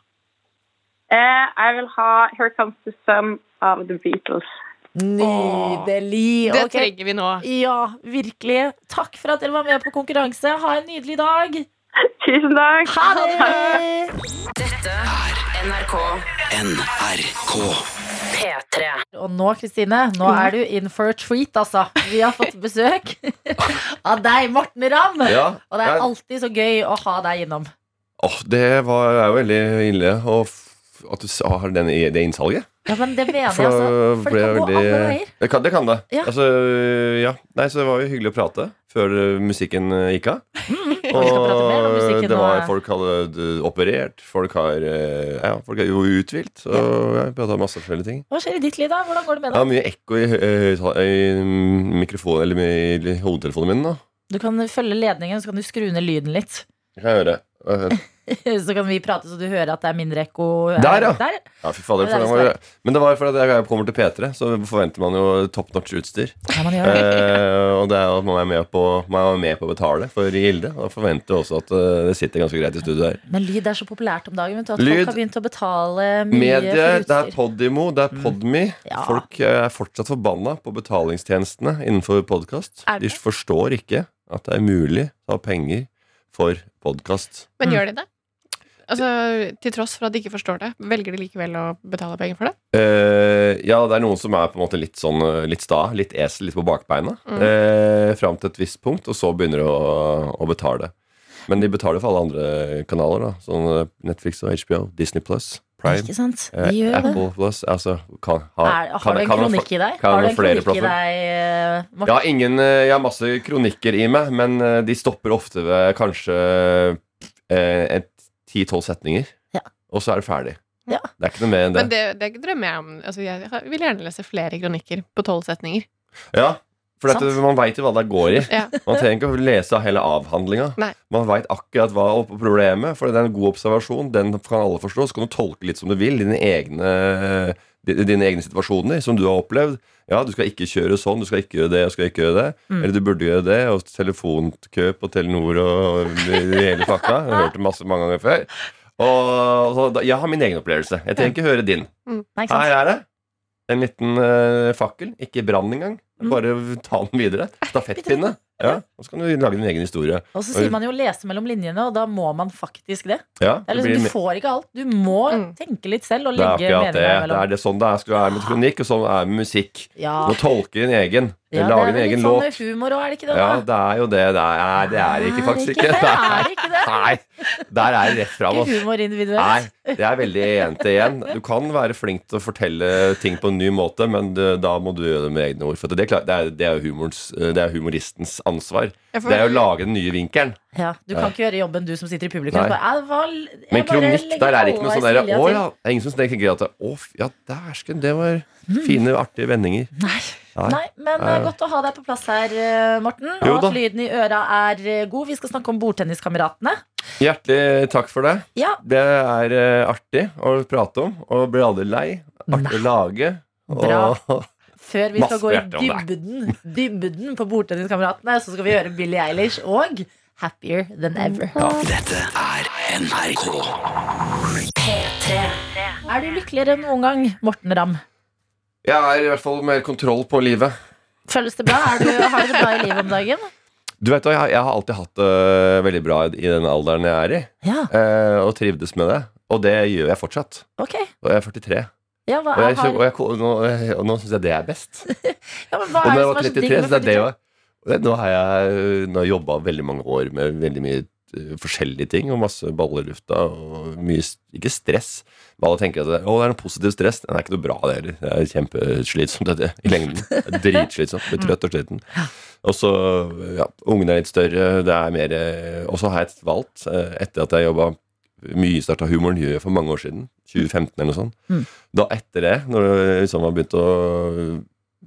Eh, jeg vil ha Here Comes the Sun av The Beatles. Nydelig. Det trenger vi nå. Ja, virkelig. Takk for at dere var med på konkurranse. Ha en nydelig dag. Tusen takk. Ha det! Dette er NRK NRK. P3. Og nå, Kristine, nå er du in for a treat, altså. Vi har fått besøk av deg, Morten Ramm. Ja, Og det er alltid så gøy å ha deg innom. Åh, det var, er jo veldig ille å f- at du har den, det innsalget. Ja, men det mener jeg, altså. For det kan gå alle veier. Det kan det. Kan det. Ja. Altså, ja. Nei, så det var jo hyggelig å prate før eh, musikken eh, gikk av. Og musikken det var, folk hadde eh, operert, folk har eh, Ja, folk er jo uthvilt. Så ja, vi prata masse forskjellige ting. Hva skjer i ditt liv, da? Hvordan går det med Jeg har mye ekko i, i, i mikrofonen Eller i hodetelefonen min da Du kan følge ledningen, så kan du skru ned lyden litt. Det kan jeg gjøre. Så kan vi prate så du hører at det er mindre ekko. Der, ja. Der. Ja, fy fader. Det var, men det var fordi jeg kommer til P3, så forventer man jo top notch utstyr. Ja, man gjør. Eh, og det er at man er med på, man er med på å betale for Gilde. Og forventer også at eh, det sitter ganske greit i studio her. Men lyd er så populært om dagen. Vet du, at Lyd, folk har begynt å betale mye Medie, for det er. Podimo, det er Podme. Ja. Folk eh, er fortsatt forbanna på betalingstjenestene innenfor podkast. De forstår ikke at det er mulig å ha penger for podkast. Men Mm. gjør de det? Altså, Til tross for at de ikke forstår det, velger de likevel å betale penger for det? Uh, ja, det er noen som er på en måte litt sånn eh, Litt sta, litt esel, litt på bakbeina. Mm. Uh, fram til et visst punkt, og så begynner de å, å betale. Men de betaler for alle andre kanaler. da Sånn Netflix og HBO, Disney Plus, Prime, Ikke sant? eh, De gjør det. Apple Plus. Altså, kan, ha, Er, har kan- du en kan kronikk i deg? kan Har du en flere kronikk i deg, eh, Morten? Ja, ingen, eh, jeg har masse kronikker i meg, men de stopper ofte ved kanskje eh, et ti-tolv setninger. Ja. Og så er det ferdig. Ja. Det er ikke noe mer enn det. Men det, det drømmer jeg om. Altså, jeg vil gjerne lese flere kronikker på tolv setninger. Ja, for dette, man veit jo hva det går i. Ja. Man trenger ikke å lese hele avhandlinga. Man veit akkurat hva er problemet, for det er en god observasjon. Den kan alle forstå. Så kan du tolke litt som du vil. Dine egne, dine egne situasjoner som du har opplevd. Ja, du skal ikke kjøre sånn, du skal ikke gjøre det, du skal ikke gjøre det. Mm. Eller du burde gjøre det. Og telefonkø på Telenor og hele pakka. Jeg har hørt det masse mange ganger før. Og så, Jeg har min egen opplevelse. Jeg trenger ikke høre din. Ikke? Her er det. En liten uh, fakkel. Ikke brann engang. Bare ta den videre. Stafettpinne. Ja, og så kan du lage din egen historie. Og så sier man jo 'lese mellom linjene', og da må man faktisk det. Ja, det er liksom, blir, du får ikke alt. Du må Mm. tenke litt selv og legge akkurat det. Det er det sånn det er, skal være med kronikk, og sånn er det med musikk. Ja, Du må tolke din egen. ja, lage det er litt sånn med humor òg, er det ikke det? Ja, det er jo det. Det er, nei, det er ikke, faktisk ikke. Det er ikke det. Nei, der er det rett fram. Ikke humor individuelt. Nei, det er veldig til igjen. Du kan være flink til å fortelle ting på en ny måte, men da må du gjøre det med egne ord. For det, er, det, er, det, er jo det er humoristens ansvar. Får- Det er å lage den nye vinkelen. Ja, du kan ikke gjøre jobben, du som sitter i publikum. Bare, «Ja, var, jeg Men kronikk, der er det ikke noe sånn derre Å til». ja. Det er ingen som tenker at Å, ja, dæsken, det var fine, artige vendinger. Nei. Nei. Nei, men eh, godt å ha deg på plass her, eh, Morten. Og at lyden i øra er eh, god. Vi skal snakke om bordtenniskameratene. Hjertelig takk for det. Ja, Det er artig å prate om, og blir aldri lei. Artig å lage. Bra. Og Før vi skal gå i dybden, dybden på Bordtenniskameratene, så skal vi høre Billie Eilish og Happier Than Ever. Dette er NRK. Er du lykkeligere enn noen gang, Morten Ramm? jeg er i hvert fall mer kontroll på livet. Føles det bra? Er du, har du det bra i livet om dagen? Du vet jeg, jeg har alltid hatt det veldig bra i den alderen jeg er i, Ja, uh, og trivdes med det. Og det gjør jeg fortsatt. Okay. Og jeg er 43. Ja, hva Og, jeg, har... og, jeg, og nå, og nå syns jeg det er best. ja, men hva Og når jeg var er så digg 33, så det er det 43? var og det- Nå har jeg nå har jobba veldig mange år med veldig mye uh, forskjellige ting, og masse baller i lufta, og mye Ikke stress. Alle tenker at det, å, det er noe positiv stress. Det er ikke noe bra, det heller. Det er kjempeslitsomt dette, i lengden. Dritslitsomt. Blir trøtt og sliten. Og så, ja, ungene er litt større, det er mer eh, Og så har jeg valgt, eh, etter at jeg jobba mye i starta humoren gjør jeg for mange år siden, 2015 eller noe sånt. Mm. Da etter det, når jeg liksom har begynt å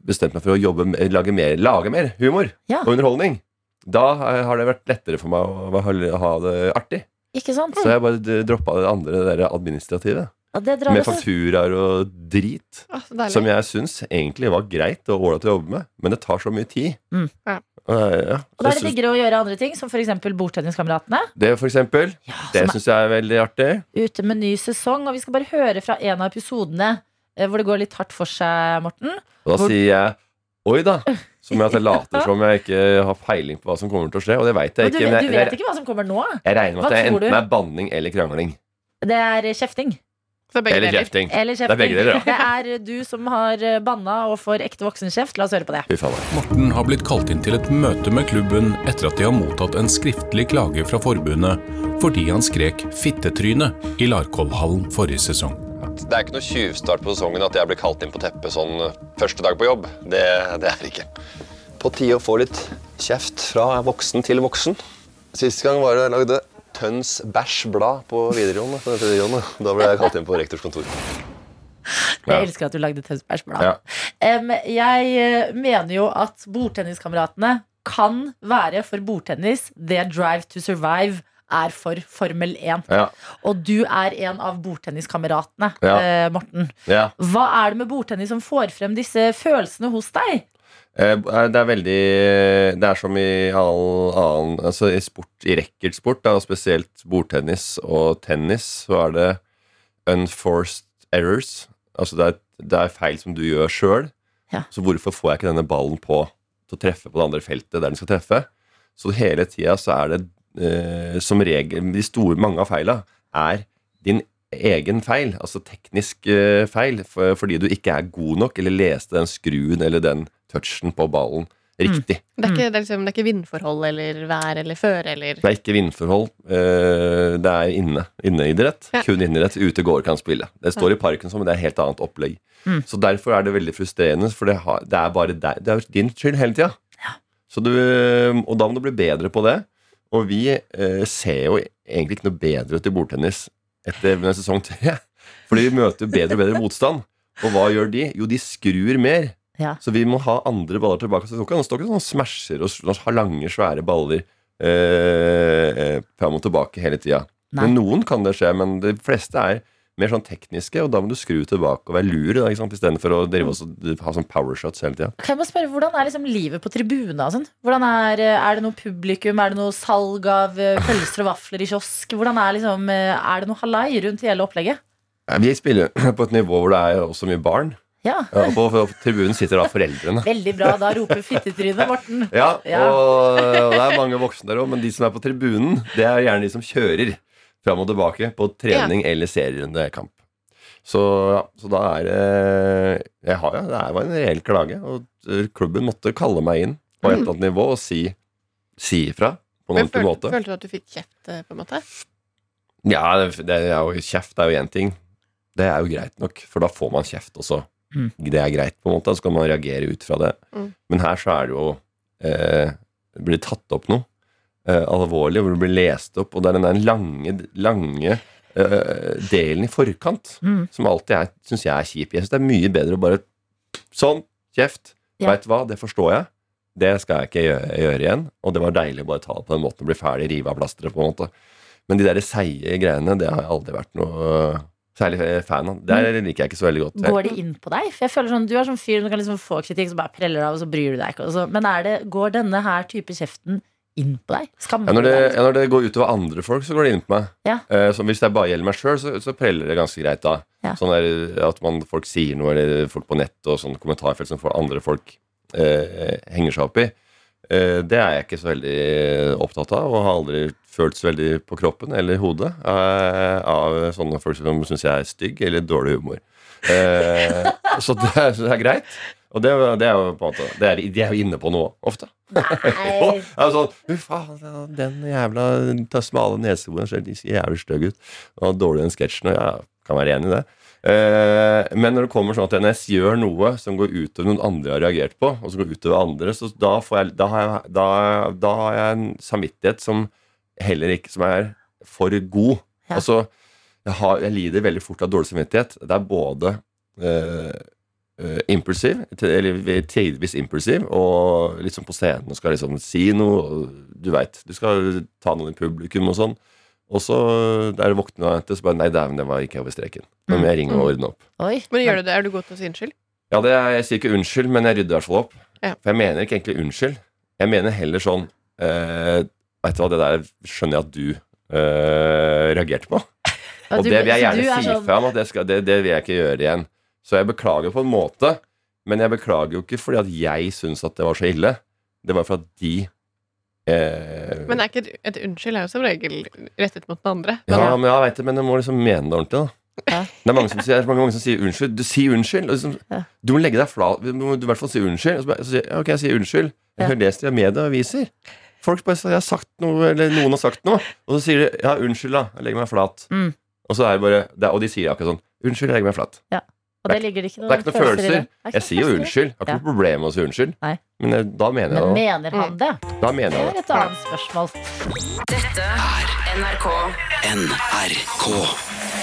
bestemt meg for å jobbe, lage, mer, lage mer humor Ja. og underholdning, da har det vært lettere for meg å ha- ha det artig. Ikke sant? Så jeg bare droppa det andre, det der administrative. Ja, det Med fakturaer og drit. Ah. Som jeg syns egentlig var greit og ålreit å jobbe med, men det tar så mye tid. Mm. Ja. Og, ja, Og da er det diggere å gjøre andre ting, som f.eks. Bordtenniskameratene. det, for eksempel. Ja, Det syns jeg er veldig artig. ute med ny sesong. Og vi skal bare høre fra en av episodene eh, hvor det går litt hardt for seg, Morten. Da Hvor- sier jeg oi da. Som at jeg later som jeg ikke har peiling på hva som kommer til å skje. Og det veit jeg du, ikke. Men du jeg, vet ikke hva som kommer nå? jeg, regner med Hva at det du? enten er banning eller krangling. Det er kjefting. Så begge Eller deler. kjefting. Eller kjefting. Det er begge deler, ja. Det er du som har banna og får ekte voksenkjeft. La oss høre på det. Fy faen. Morten har blitt kalt inn til et møte med klubben etter at de har mottatt en skriftlig klage fra forbundet fordi han skrek 'fittetryne' i Larkollhallen forrige sesong. Det er ikke noe tjuvstart på sesongen at jeg blir kalt inn på teppet sånn eh, første dag på jobb. Det, det er det ikke. På tide å få litt kjeft fra voksen til voksen. Sist gang var det jeg lagde Tøns bæsj blad på videregående. På videregående. Da ble jeg kalt inn på rektors kontor. Jeg Ja. elsker at du lagde Tønsbergsblad. Ja. Um, jeg eh, mener jo at bordtenniskameratene kan være for bordtennis det Drive to Survive er for Formel 1. Ja. Og du er en av bordtenniskameratene, Ja. eh, Morten. ja. Hva er det med bordtennis som får frem disse følelsene hos deg? Eh, Det er veldig Det er som i all annen Altså i sport, i racketsport, og spesielt bordtennis og tennis, så er det unforced errors. Altså det er, det er feil som du gjør sjøl. Ja. Så hvorfor får jeg ikke denne ballen på til å treffe på det andre feltet der den skal treffe? Så hele tida så er det eh, som regel De store, mange av feila er din egen feil, altså teknisk eh, feil, for, fordi du ikke er god nok eller leste den skruen eller den touchen på ballen riktig. Det er, ikke, det, er liksom, det er ikke vindforhold eller vær eller føre eller Det er ikke vindforhold. eh, Det er inne. Inneidrett. Ja. Kun idrett. Ute går kan spille. Det står i parken, som, men det er et helt annet opplegg. Mm. Så derfor er det veldig frustrerende, for det, har, det er bare deg. Det er din skyld hele tida. Ja. du, og da må du bli bedre på det. Og vi eh, ser jo egentlig ikke noe bedre ut i bordtennis etter sesong tre. Fordi vi møter bedre og bedre motstand. Og hva gjør de? Jo, de skrur mer. Ja. Så vi må ha andre baller tilbake. Så det står ikke sånn smasher og har lange, svære baller eh, eh, fram og tilbake hele tida. Men noen kan det skje, men de fleste er mer sånn tekniske, og da må du skru tilbake og være lur da, istedenfor å drive og ha sånn powershots hele tida. Kan jeg bare spørre, Hvordan er liksom livet på tribuna? Sånn? Hvordan er, eh, er det noe publikum? Er det noe salg av eh, pølser og vafler i kiosk? Hvordan Er liksom, eh, er det noe halai rundt hele opplegget? Vi spiller på et nivå hvor det er også mye barn. Ja, Ja, og på, på tribunen sitter da foreldrene. Veldig bra. Da roper fittetrynet, Morten. Ja, Ja. og, og det er mange voksne der òg, men de som er på tribunen, det er gjerne de som kjører fram og tilbake på trening eller serierundekamp. Så, ja, så da er det jeg har, ja, Det var en reell klage, og eh, klubben måtte kalle meg inn på et eller annet nivå og si, si ifra på en Men følte, måte. følte du at du fikk kjeft, eh, på en måte? Ja, det, det er jo kjeft er jo én ting. Det er jo greit nok, for da får man kjeft også. Mm. Det er greit, på en måte. Så kan man reagere ut fra det. Mm. Men her så er det jo eh, Det blir tatt opp noe alvorlig, hvor det blir lest opp, og det er den der lange, lange eh, delen i forkant Mm. som alltid syns jeg er kjip. Jeg syns det er mye bedre å bare Sånn, kjeft. Ja. Veit du hva, det forstår jeg. Det skal jeg ikke gjøre, gjøre igjen. Og det var deilig å bare ta det på den måten og bli ferdig, rive av plasteret, på en måte. Men de der seige greiene, det har jeg aldri vært noe øh, særlig fan av. Det liker jeg ikke så veldig godt. Går det inn på deg? For jeg føler sånn, Du er sånn fyr som kan liksom få kritikk, så bare preller av, og så bryr du deg ikke. Men er det, går denne her type kjeften inn på deg? Skammer Ja, når, det, ja, når det går utover andre folk, så går det inn på meg. Ja. Eh, hvis det bare gjelder meg sjøl, så, så preller det ganske greit da. Ja. Sånn der, at man, folk sier noe, eller folk på nett og sånn kommentarfelt som får andre folk eh, henger seg opp i. Eh, det er jeg ikke så veldig opptatt av, og har aldri følt så veldig på kroppen eller hodet eh, av sånne folk som syns jeg er stygg eller dårlig humor. Eh, så, det det er greit. Og det, det er jo på en måte det er, De er jo inne på noe ofte. jo, sånn faen, den jævla ta smale neseboren ser jævlig stygg ut. Og dårlig den sketsjen. Og jeg kan være enig i det. Eh, men når det kommer sånn at NS gjør noe som går utover noen andre har reagert på, og som går utover andre, så da, får jeg, da, har, jeg, da, da har jeg en samvittighet som heller ikke som er for god. Ja. Altså, jeg, har, jeg lider veldig fort av dårlig samvittighet. Det er både eh, eh, impulsiv, til- eller tidvis impulsiv, og liksom på scenen og skal liksom si noe, og du veit. Du skal ta noen i publikum og sånn. Og så der våkner jeg etter, så bare Nei, dæven, det var ikke over streken. Nå må jeg ringe og ordne opp. Oi. Men gjør du det? Er du god til å si unnskyld? Ja, det er, Jeg sier ikke unnskyld, men jeg rydder i hvert fall opp. Ja. For jeg mener ikke egentlig unnskyld. Jeg mener heller sånn uh, Vet du hva, det der skjønner jeg at du uh, reagerte på. Ja, Og det vil jeg gjerne er si sånn- fra om at det, skal, det, det vil jeg ikke gjøre igjen. Så jeg beklager på en måte, men jeg beklager jo ikke fordi at jeg syns at det var så ille. Det var for at de eh, Men er ikke et, et unnskyld er jo som regel rettet mot den andre. Ja, men jeg vet det, men jeg må liksom mene det ordentlig. da Ja. Det er mange som sier, er mange, mange som sier unnskyld. Du sier unnskyld. Og liksom, Ja. Du må legge deg flat. Du må i hvert fall si unnskyld. Og så, så sier jeg, ok, jeg sier unnskyld. Jeg Ja. har lest det i media og aviser. Folk bare sier jeg har sagt noe, eller noen har sagt noe. Og så sier de ja, unnskyld, da. Jeg legger meg flat. Mm. Og så er det bare det, Og de sier akkurat sånn Unnskyld, jeg legger meg flat. Og det ligger ikke Det er ikke noen følelser. i det. Det er ikke Jeg sier jo følelser det. unnskyld. Jeg har ikke noe problem med å si unnskyld. Nei. Men jeg, da mener Men jeg det. mener han det? Da mener Det er et annet spørsmål. Dette er NRK NRK.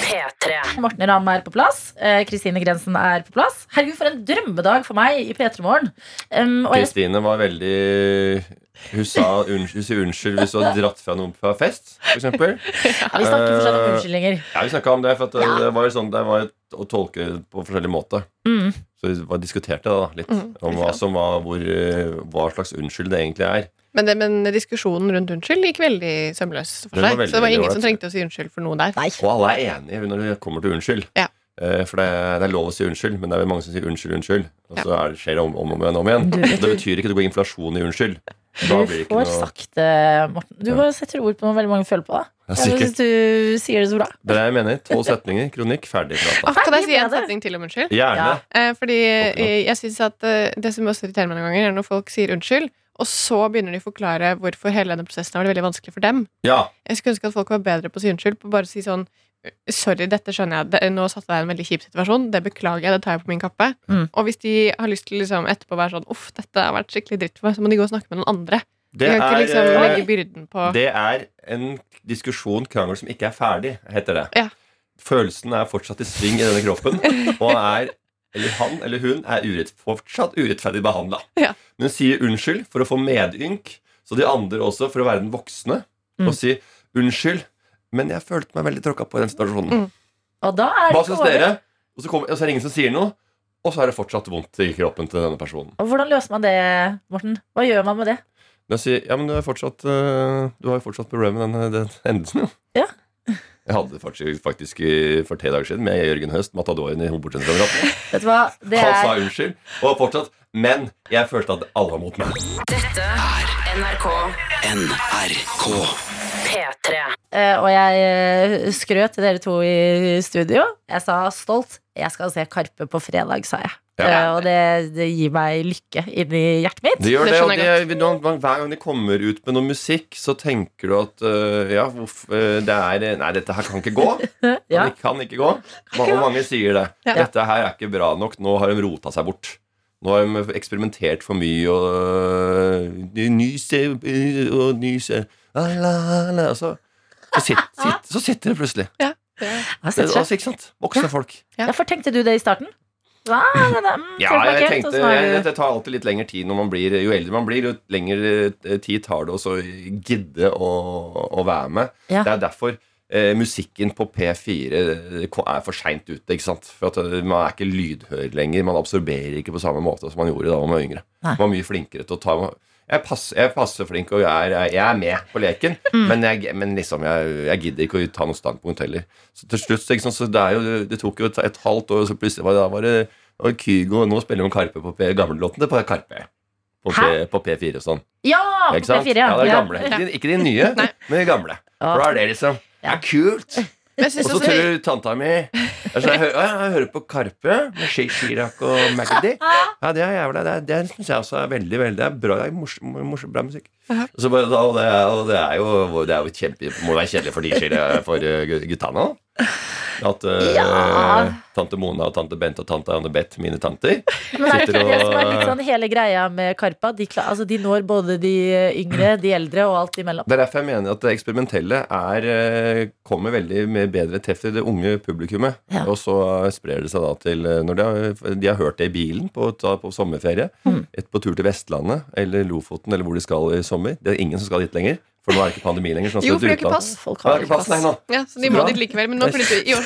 P3. Morten Ramm er på plass. Eh, Kristine Grensen er på plass. Herregud, for en drømmedag for meg i P3 Morgen. Um, jeg, Kristine var veldig Hun sa unnskyld, hun unnskyld hvis du hadde dratt fra noen på fest, eksempel. ja, vi snakker fortsatt om Eh, unnskyldninger. Ja, vi snakka om det, for at det, Ja. det var jo sånn Det var et, å tolke på forskjellig måte. Mm. Så vi var- diskuterte det da litt Mm, om hva som var hvor, eh, hva slags unnskyld det egentlig er. Men, det, men diskusjonen rundt unnskyld gikk veldig sømløs for seg. veldig, Så det var ingen som trengte å si unnskyld for noe der. Nei. Og alle er enige når det kommer til unnskyld. Ja. Eh, For det, det er lov å si unnskyld, men det er vel mange som sier unnskyld, unnskyld. Og så er det, skjer det om, om og om igjen. Om igjen. Og det betyr ikke at det går inflasjon i unnskyld. Du får noe sagt det, Morten. Du bare setter ord på noe veldig mange føler på. Da. Ja, Jeg synes du sier det så bra. Det er jeg mener. To setninger, kronikk, ferdig prata. Kan jeg si en setning til om unnskyld? Gjerne. Ja. Eh, fordi eh, jeg synes at eh, Det som også irriterer meg noen ganger, er når folk sier unnskyld, og så begynner de å forklare hvorfor hele denne prosessen har vært veldig vanskelig for dem. Ja. Jeg skulle ønske at folk var bedre på å si unnskyld. På bare å si sånn Sorry, dette skjønner jeg. Nå satte jeg deg i en veldig kjip situasjon. Det beklager jeg. Det tar jeg på min kappe. Mm. Og hvis de har lyst til liksom etterpå å være sånn Uff, dette har vært skikkelig dritt for meg, så må de gå og snakke med noen andre. De Det ikke er, liksom eh, legge byrden på Det er en diskusjon, krangel, som ikke er ferdig, heter det. Ja. Følelsen er fortsatt i sving i denne kroppen, og er, eller han eller hun er urett, fortsatt urettferdig behandla. Ja. Men sier unnskyld for å få medynk, så de andre også, for å være den voksne, Mm. og si unnskyld, men jeg følte meg veldig tråkka på i den situasjonen. Mm. Og da er det Hva syns dere? Og så, kommer, og så er det ingen som sier noe, og så er det fortsatt vondt i kroppen til denne personen. Og hvordan løser man det, Morten? Hva gjør man med det? Jeg sier ja, men du, er fortsatt, øh, du har jo fortsatt problemer med den, den endelsen, jo. Ja. Jeg hadde det faktisk, faktisk for tre dager siden med Jørgen Høst, matadoren i Hovedsentralen. Vet du hva? Det Han sa er unnskyld, og fortsatt Men jeg følte at alle var mot meg. Dette er NRK NRK. P3. Eh, Og jeg eh, skrøt til dere to i studio. Jeg sa stolt. Jeg skal se Karpe på fredag, sa jeg. Ja. Eh, Og det, det gir meg lykke inni hjertet mitt. Det gjør Det det, og det, når- når- Hver gang de kommer ut med noe musikk, så tenker du at uh, Ja, øh, det er Nei, dette her kan ikke gå. Ja. Det kan ikke gå. Mange, mange sier det. Ja. Dette her er ikke bra nok. Nå har de rota seg bort. Nå har de eksperimentert for mye og uh, Nyse og nyser la, la, la, og så, sitter, sitter, så sitter det plutselig. Jeg Det, har altså, ikke sant? Voksne folk. Ja, for tenkte du det i starten? Hva? Det, det, mm, Ja, jeg tenkte Det tar alltid litt lengre tid når man blir Jo eldre man blir, jo lengre eh, tid tar det å så gidde å, å være med. Ja. Det er derfor eh, musikken på P4 er for seint ute. Ikke sant? For at eh, Man er ikke lydhør lenger. Man absorberer ikke på samme måte som man gjorde da man var yngre. Nei. Man var mye flinkere til å ta jeg passer, jeg passer flink, og jeg er, jeg er med på leken. Mm. Men, jeg, men liksom, jeg, gidder ikke å ta noe standpunkt heller. Så til slutt, så, ikke så det, jo, det tok jo et, et halvt år, og så plutselig var det, var det og Kygo, nå spiller hun Karpe på P, gamlelåten til på Karpe. På, P, på P4 og sånn. Ja, på Ikke sant? P4, ja. Ja, det er gamle. Ikke, de- ikke de nye, men de gamle. For da er det liksom Det er kult. Og så tror du tanta mi altså, jeg, hører, jeg hører på Karpe med Shake Chirac og Magdi. Ja, det er jævla Det, er- det syns jeg også er veldig veldig Det er bra, det er morsom, morsom, bra musikk. Så og, det er, og det er jo Det er jo kjempe Må være kjedelig for de skille- for gutta nå. At uh, Ja. tante Mona og tante Bent og tante Anne Beth, mine tanter Men er ikke det det som er litt sånn hele greia med Karpa? De, altså, de når både de yngre, de eldre og alt imellom. Det er derfor jeg mener at det eksperimentelle er, eh, kommer veldig med bedre treff i det unge publikummet. Ja. Og så sprer det seg da til eh, når de har, de har hørt det i bilen på, på sommerferie. Mm. Et på tur til Vestlandet eller Lofoten eller hvor de skal i sommer. Det er ingen som skal dit lenger. For nå er det ikke pandemi lenger. Så nå skal Jo, de for de har ikke pass. Folk Ja, har er ikke pass, nei. Ja, så Så må dit likevel. Men nå flytter i år,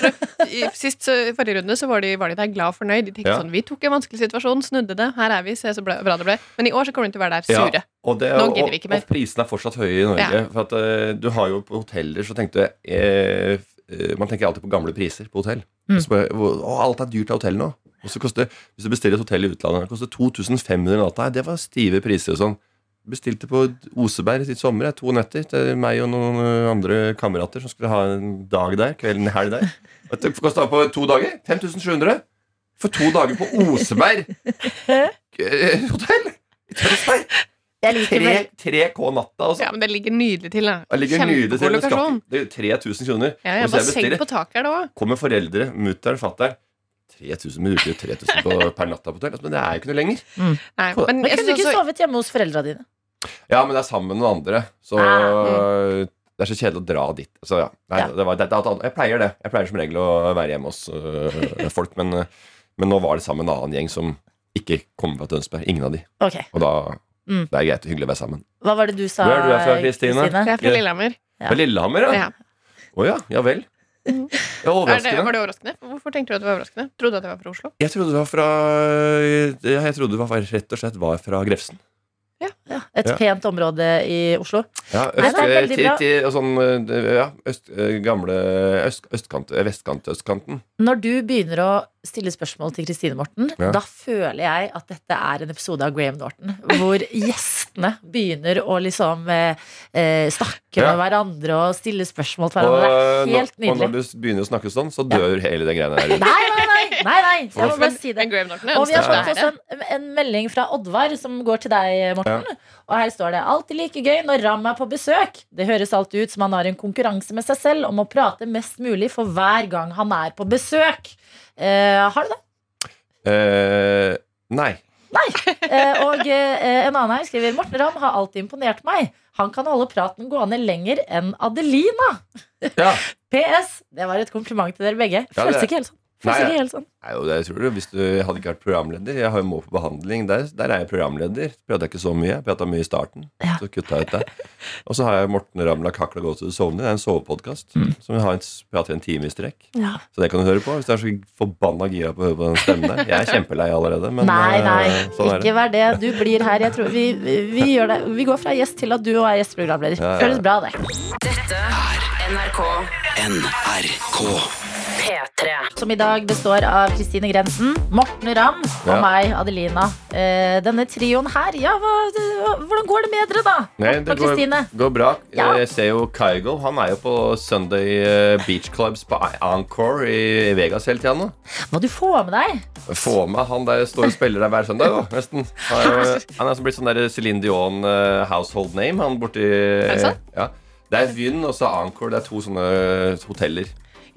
i, sist, forrige runde så var de, var de der glad og fornøyd. De tenkte Ja. sånn Vi tok en vanskelig situasjon, snudde det. Her er vi. Se så bra bra det ble. Men i år så kommer de til å være der Ja, sure. og, det, Nå gidder vi ikke mer. og prisene er fortsatt høye i Norge. Ja. For at uh, du har jo på hoteller så tenkte jeg eh, Man tenker alltid på gamle priser på hotell. Mm. Å, alt er dyrt av hotell nå. Og så koster, Hvis du bestiller et hotell i utlandet, det koster 2500 natta. Det var stive priser og sånn. Bestilte på Oseberg i sommer, to netter til meg og noen eh, andre kamerater som skulle ha en dag der. Kvelden helg der. Det kosta på to dager 5700 for to dager på Oseberg eh, hotell i Tønsberg. Jeg liker Tre, vel 3K natta. Altså. Ja, men det ligger nydelig til. da. Kjempegod lokasjon. det er 3000 kroner. Ja, ja, bare bestiller- på taket her, da. Kommer foreldre, mutter'n, fatter'n 3000 men du bruker jo 3000 på, per natta på hotell. Altså, Men det er jo ikke noe lenger. Men Men jeg kunne du ikke også, sovet hjemme hos foreldra dine? Ja, men det er sammen med noen andre. Så Ah, det er så kjedelig å dra dit. Så ja, nei, Ja. Det var, det, det, jeg pleier det. Jeg pleier som regel å være hjemme hos øh, folk. Men, øh, men nå var det sammen med en annen gjeng som ikke kommer fra Tønsberg. Ingen av de. Okay. Og da Mm. det er greit og hyggelig å være sammen. Hva var det du sa, Hvor er du fra, Kristine? jeg er fra Lillehammer. Ja. Fra Lillehammer, ja? Ja. Oh, ja. Ja vel. Ja, Er det, var det overraskende? Hvorfor tenkte du at det var overraskende? Trodde du at det var fra Oslo? Jeg trodde du var fra Jeg trodde du var, rett og slett var fra Grefsen. Ja, et pent område i Oslo. Ja, Nei, det er til, sånn, øh, ja, øst, øh, gamle øst, østkant, øh, vestkant, østkanten. Når du begynner å stille spørsmål til Kristine Morten, Ja. da føler jeg at dette er en episode av Graham Norton, hvor gjestene begynner å liksom eh, eh, snakke Ja. med hverandre og stille spørsmål til Og, hverandre. Det er når, nydelig. og når du begynner å snakke sånn, så dør hele den greiene der. Nei, nei, nei! nei, nei. Jeg må bare si det. Og vi har fått også en, en melding fra Oddvar som går til deg, Morten. Og her står det alltid like gøy når Ram er på besøk. Det høres alltid ut som han har en konkurranse med seg selv om å prate mest mulig for hver gang han er på besøk. Eh, har du det? Eh, nei. Eh, og eh, en annen her skriver Morten Ramm har alltid imponert meg. Han kan holde praten gående lenger enn Adelina. Ja. PS. Det var et kompliment til dere begge. Ja, Føles det- ikke helt sånn. Nei, jeg, helt sånn. Nei, jo, det, tror du. hvis du hadde ikke vært programleder Jeg har jo må på behandling. Der, der er jeg programleder. Prata ikke så mye. Prata mye i starten. Ja. Så kutta jeg ut det. Og så har jeg Morten Ramla Kakla Gå til du sovner. Det er en sovepodkast som vi har en, prater en time i strekk. Ja. Så det kan du høre på hvis du er så forbanna gira på å høre på den stemmen der. Jeg er kjempelei allerede, men nei, nei, eh, sånn er ikke det. vær det. Du blir her. Jeg tror vi, vi, gjør det. vi går fra gjest til at du er gjesteprogramleder. Ja, ja. Føles bra, det. Dette er NRK NRK. P3. Som i dag består av Kristine Grensen, Morten Ramm og Ja. meg, Adelina. Eh, denne trioen her, ja, hva, hvordan går det med dere, da? Nei, Morten det og Kristine. går, går bra. Ja. Jeg ser jo Kygo. Han er jo på Sunday eh, Beach Clubs på Encore i Vegas hele tida nå. Må du få med deg? Få med han der står og spiller der hver søndag, da, nesten. Han er, han er som blitt sånn der Céline Dion eh, household name, han borti det sant? Ja. Det er Vyn og så Encore. Det er to sånne hoteller.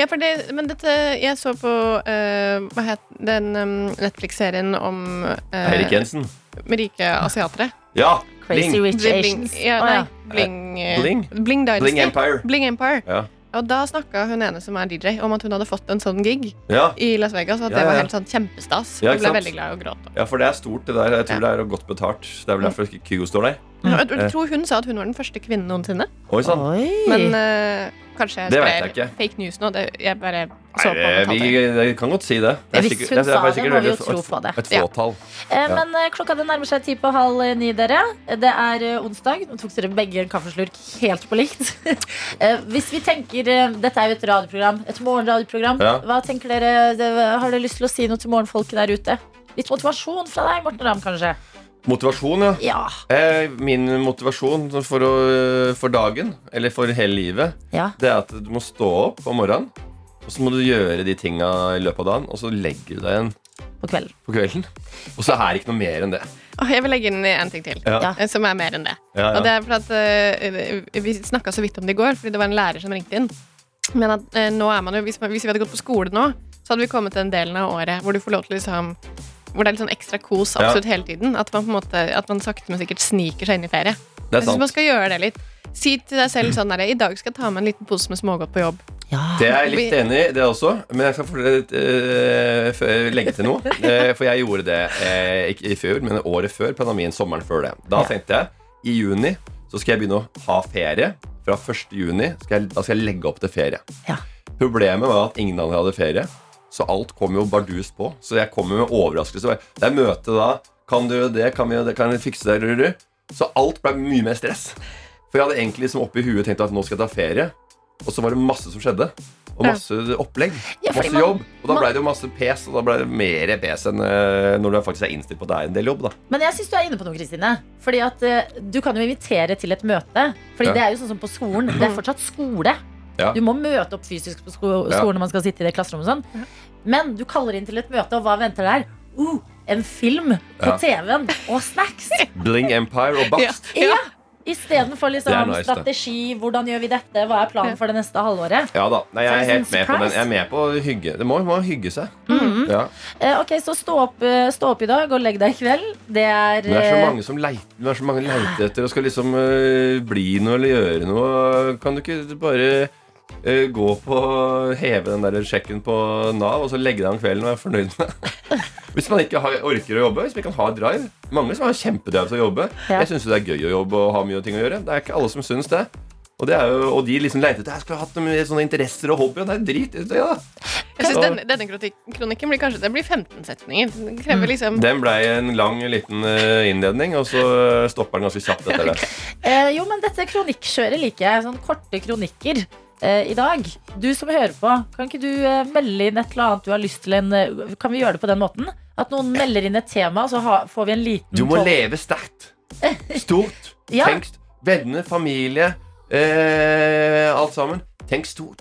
Ja, for det, men dette Jeg så på uh, Hva het den um, Netflix-serien om uh, Eirik Jensen. med rike asiatere? Ja! Crazy Bling. Rich Bling, Asians. ja, nei. Bling, eh, Bling? Bling Dynasty. Bling Empire. Bling Empire. Ja. Og da snakka hun ene som er DJ, om at hun hadde fått en sånn gig Ja. i Las Vegas. Og at Ja, det var helt sånn kjempestas. Ja, Hun ble veldig glad og gråt. ja, for det er stort, det der. Jeg tror det er godt betalt. Det er vel derfor ikke Kygo står der. Ja, Eh. jeg tror hun sa at hun var den første kvinnen noensinne. Oi sånn. Oi. Men uh, kanskje jeg Det sprer jeg fake news nå. Det, jeg bare så på Nei, vi jeg kan godt si det. det er Hvis sikkert- hun sa det, må vi jo tro på det. Et et fåtall. Eh, Ja. Men eh, klokka det nærmer seg ti på halv ni, dere. Det er eh, onsdag. Nå tok dere begge en kaffeslurk helt på likt. Eh, Hvis vi tenker eh, Dette er jo et radioprogram. Et morgenradioprogram. Ja. Hva tenker dere? det- Har dere lyst til å si noe til morgenfolket der ute? Litt motivasjon fra deg, Morten Ramm, kanskje? Motivasjon, ja. Ja. Eh, Min motivasjon for, å, for dagen, eller for hele livet, ja. det er at du må stå opp om morgenen. Og så må du gjøre de tinga i løpet av dagen, og så legger du deg igjen På kvelden. på kvelden. Og så er det ikke noe mer enn det. Jeg vil legge inn en ting til, Ja. Eh, som er mer enn det. Ja, Og det er for at uh, Vi snakka så vidt om det i går, fordi det var en lærer som ringte inn. Men at uh, nå er man jo, hvis, man, hvis vi hadde gått på skole nå, så hadde vi kommet til den delen av året hvor du får lov til liksom hvor det er litt sånn ekstra kos Ja. absolutt hele tiden. At man på en måte At man sakte, men sikkert sniker seg inn i ferie. Det er Jeg synes man skal gjøre det litt. Si til deg selv sånn der, I dag skal jeg ta med en liten pose med smågodt på jobb. Ja. Det er jeg litt enig i, det også. Men jeg skal fortelle, eh, legge til noe. Eh, for jeg gjorde det eh, ikke i fjor, men året før pandemien. Sommeren før det. Da tenkte jeg i juni så skal jeg begynne å ha ferie. Fra 1. juni skal jeg, da skal jeg legge opp til ferie. Ja. Problemet var at ingen andre hadde ferie, så alt kom jo bardus på. Så jeg kom jo med overraskelse. Det er møte da. Kan du gjøre det? Kan vi det? Kan vi fikse det? Så alt ble mye mer stress. For jeg hadde egentlig liksom oppi huet tenkt at nå skal jeg ta ferie. Og så var det masse som skjedde. Og masse opplegg. Ja, masse man- jobb. Og da blei ble det jo masse pes, og da ble det mer pes enn eh, når du faktisk er innstilt på at det er en del jobb. da Men jeg syns du er inne på noe, Kristine. Fordi at eh, Du kan jo invitere til et møte. Fordi Ja. det er jo sånn som på skolen. Det er fortsatt skole. Ja. Du må møte opp fysisk på sko Ja. skolen når man skal sitte i det klasserommet. Sånn. Men du kaller inn til et møte, og hva venter der? Uh, en film på Ja. TV-en og snacks! Bling Empire og bakst. Ja. Istedenfor Det liksom nice, det. strategi, hvordan gjør vi dette, hva er planen for det neste halvåret? Ja da. Nei, jeg er helt med på den. Jeg er med på å hygge. Det må, må hygge seg. Mhm. Ja. Eh, ok, Så stå opp, eh, stå opp i dag og legg deg i kveld. Det er, det er så eh, mange som leiter, det er så mange leiter etter og skal liksom uh, bli noe eller gjøre noe. Kan du ikke bare gå på heve den der sjekken på Nav og så legge deg om kvelden og være fornøyd med? Hvis man ikke har, orker å jobbe, hvis man kan ha drive. Mange som har kjempedrive til å jobbe. Ja. Jeg syns det er gøy å jobbe og ha mye ting å gjøre. Det er ikke alle som syns det. Og, det jo, og de liksom leter etter Jeg skulle ha hatt noen sånne interesser og hobbyer. Det er drit. Ja. Jeg synes den, denne, kronikken blir kanskje Det blir 15 setninger. Den, liksom Den blei en lang liten eh, innledning, og så stopper den ganske kjapt etter det. Eh, jo, men dette kronikkjøret liker jeg. Sånn korte kronikker eh, i dag. Du som hører på, kan ikke du eh, melde inn et eller annet du har lyst til en eh, Kan vi gjøre det på den måten? At noen melder inn et tema, så får vi en liten Du må tolv- leve sterkt. Stort. Ja. Tenk venner, familie, eh, alt sammen. Tenk stort.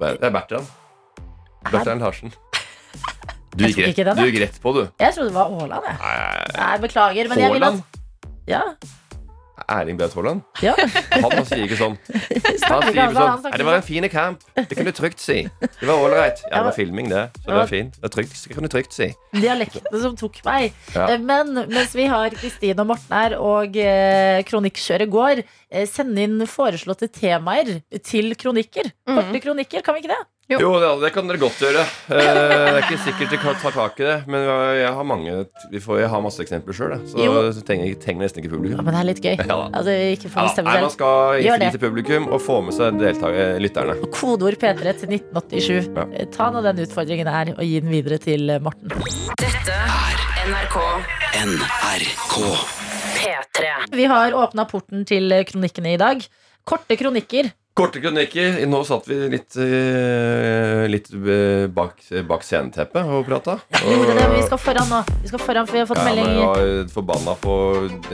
Det er Bertrand. Bertrand Larsen. Du gikk rett, du gikk rett på, du. Jeg trodde det var Aaland, jeg. Nei, beklager. Men jeg vil at ja, Erling Braut Haaland. ja. Han, sier ikke sånn. Han sier ikke sånn Nei, det var en fin kamp. Det kan du trygt si. Det var ålreit. Ja, det var filming, det. Så det var fint. Det, er trygt, det kan du trygt si. Dialektene som tok meg. Ja. Eh, Men mens vi har Kristine og Morten her, og eh, kronikkjøret går, eh, send inn foreslåtte temaer til kronikker. Korte kronikker, kan vi ikke det? Jo. Jo, det, det kan dere godt gjøre. Eh, det er ikke sikkert dere kan ta tak i det, men jeg har mange Vi får, jeg har masse eksempler sjøl, så jeg trenger, trenger nesten ikke publikum. Ja, men det er litt gøy. Ja da. Altså, ikke få Ja, selv. man skal fri til publikum og få med seg deltaker, lytterne. Kodeord P3 til 1987. Ja. Ta nå den utfordringen her og gi den videre til Morten. Dette er NRK NRK. P3. Vi har åpna porten til kronikkene i dag. Korte kronikker. Korte kronikker. Nå satt vi litt, eh, litt bak, bak sceneteppet og prata. Det, vi skal foran nå. Vi skal foran, for vi har fått Ja, men melding jeg var forbanna på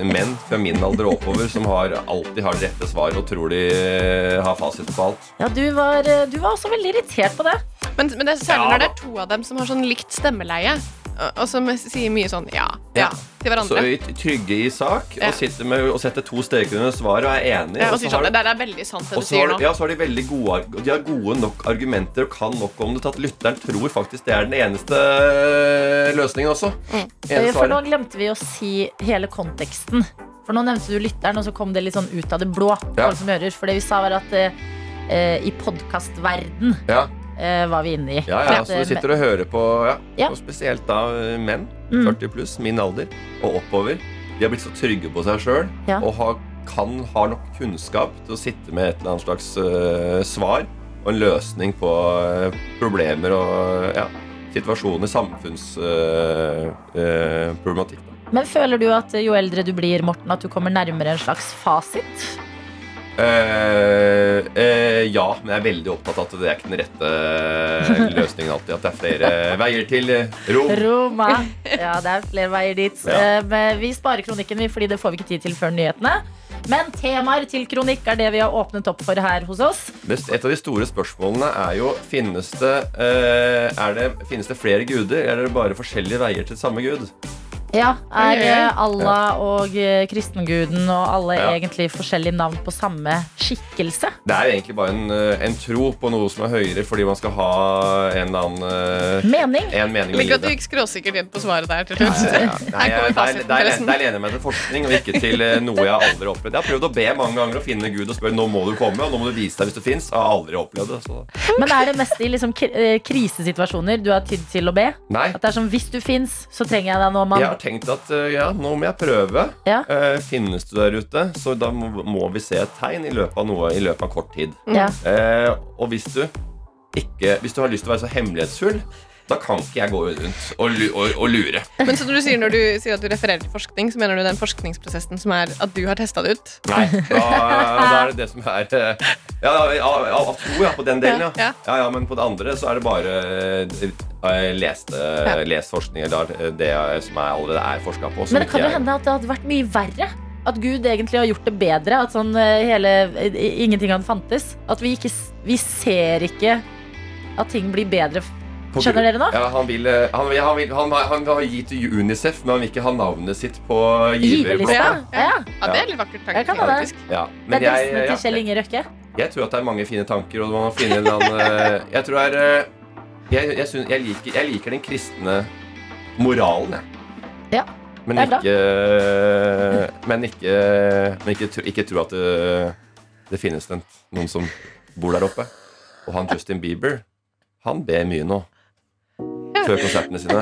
menn fra min alder og oppover som har, alltid har rette svar og tror de eh, har fasiten på alt. Ja, du var, eh, du var også veldig irritert på det. Men, men det er særlig Ja, når det er to av dem som har sånn likt stemmeleie, og, som sier mye sånn ja, ja, Ja. til Så hverandre. i- trygge i sak Ja. og sitter med og setter to streker under svaret og er enig. Ja, og så sier har sånn, de- det der er veldig sant, det du så sier har, nå. ja, så har de veldig gode, de har gode nok argumenter og kan nok om det til at lytteren tror faktisk det er den eneste øh, løsningen også. Mm. Eneste For nå glemte vi å si hele konteksten. For nå nevnte du lytteren, og så kom det litt sånn ut av det blå. Ja. For det vi sa, var at eh, eh, i podkastverden Ja, eh, var vi inne i. ja, ja, så eh, du sitter og hører på, ja, og spesielt da øh, menn, Mm. 40 pluss, min alder, og oppover. De har blitt så trygge på seg sjøl og har, kan har nok kunnskap til å sitte med et eller annet slags uh, svar og en løsning på uh, problemer og ja, situasjoner, samfunnsproblematikk. Men føler du at eh, jo eldre du blir, Morten, at du kommer nærmere en slags fasit? Eh, uh, ja, men jeg er veldig opptatt av at det er ikke den rette eh, løsningen alltid. At det er flere veier til Rom. Roma. Ja, det er flere veier dit. Ja. Uh, Men vi sparer kronikken, vi, fordi det får vi ikke tid til før nyhetene. Men temaer til kronikk er det vi har åpnet opp for her hos oss. Et av de store spørsmålene er jo Finnes det, det, finnes det flere guder, eller er det bare forskjellige veier til samme gud? Ja, Er eh, Allah og eh, kristenguden og alle Ja. egentlig forskjellige navn på samme skikkelse? Det er egentlig bare en, eh, en tro på noe som er høyere, fordi man skal ha en eller annen Mening? En mening Liker at du gikk skråsikkert inn på svaret der til slutt. Ja, der, der, der lener jeg meg til forskning og ikke til noe jeg aldri har opplevd. Jeg har prøvd å be mange ganger å finne Gud og spørre nå må du komme, og nå må du vise deg hvis du fins. Jeg har aldri opplevd det. Så. Men er det mest i liksom, krisesituasjoner du har tydd til å be? Nei. At det er sånn, Hvis du fins, så trenger jeg deg nå, mann. Jeg har tenkt at eh, ja, nå må jeg prøve. Ja. Eh, finnes du der ute, så da må, må vi se et tegn i løpet av noe i løpet av kort tid. Ja. Eh, og hvis du ikke Hvis du har lyst til å være så hemmelighetsfull, da kan ikke jeg gå rundt og, og, og lure. Men så når du sier, når du sier at du refererer til forskning, så mener du den forskningsprosessen som er at du har testa det ut? Nei, da, da er det det som er eh, Ja, av tro, ja, på den delen, ja. Ja. ja. ja. Men på det andre så er det bare eh, leste, lest forskning, eller eh, det som jeg allerede er forska på. Men det kan jo jeg- hende at det hadde vært mye verre. At Gud egentlig har gjort det bedre. At sånn eh, hele eh, Ingenting hadde fantes. At vi ikke Vi ser ikke at ting blir bedre. På Skjønner dere nå? Ja, han vil, eh, han, vil, han, vil, han, han har gitt til Unicef, men han vil ikke ha navnet sitt på giverblokka. Giverlista. Ja. Ja, det er litt vakkert. Jeg kan ha det. faktisk. Ja, Det er jeg, til Kjell Inge Røkke. jeg tror at det er mange fine tanker, og man må finne en annen eh, Jeg tror det er eh, jeg, jeg, synes, jeg, liker, jeg liker den kristne moralen, jeg. Ja, Men det er bra. ikke Men ikke, men ikke, ikke tro at det, det finnes den, noen som bor der oppe. Og han Justin Bieber, han ber mye nå. Før konsertene sine.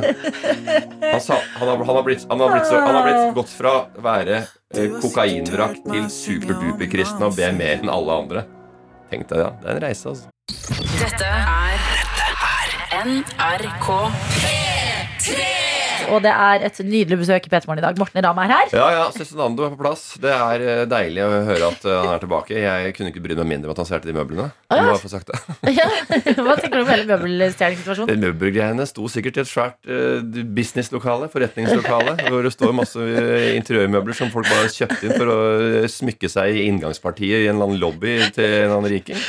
Han, sa, han, har, han, har blitt, han, har blitt så, har blitt gått fra å være eh, til superduper-kristen og be mer enn alle andre. Tenk deg, ja. Det er en reise, altså. Dette er NRK Og det er et nydelig besøk i P3morgen i dag. Morten Ramm er her. Ja, ja, Cezinando er på plass. Det er eh, deilig å høre at eh, han er tilbake. Jeg kunne ikke brydd meg mindre om at han stjal de møblene. Ah, ja. Må sagt det. Ja. Hva tenker du om hele møbelstjerningssituasjonen? Det Møbelgreiene sto sikkert i et svært eh, businesslokale, forretningslokale, hvor det står masse interiørmøbler som folk bare kjøpte kjøpt inn for å smykke seg i inngangspartiet i en eller annen lobby til en eller annen riking.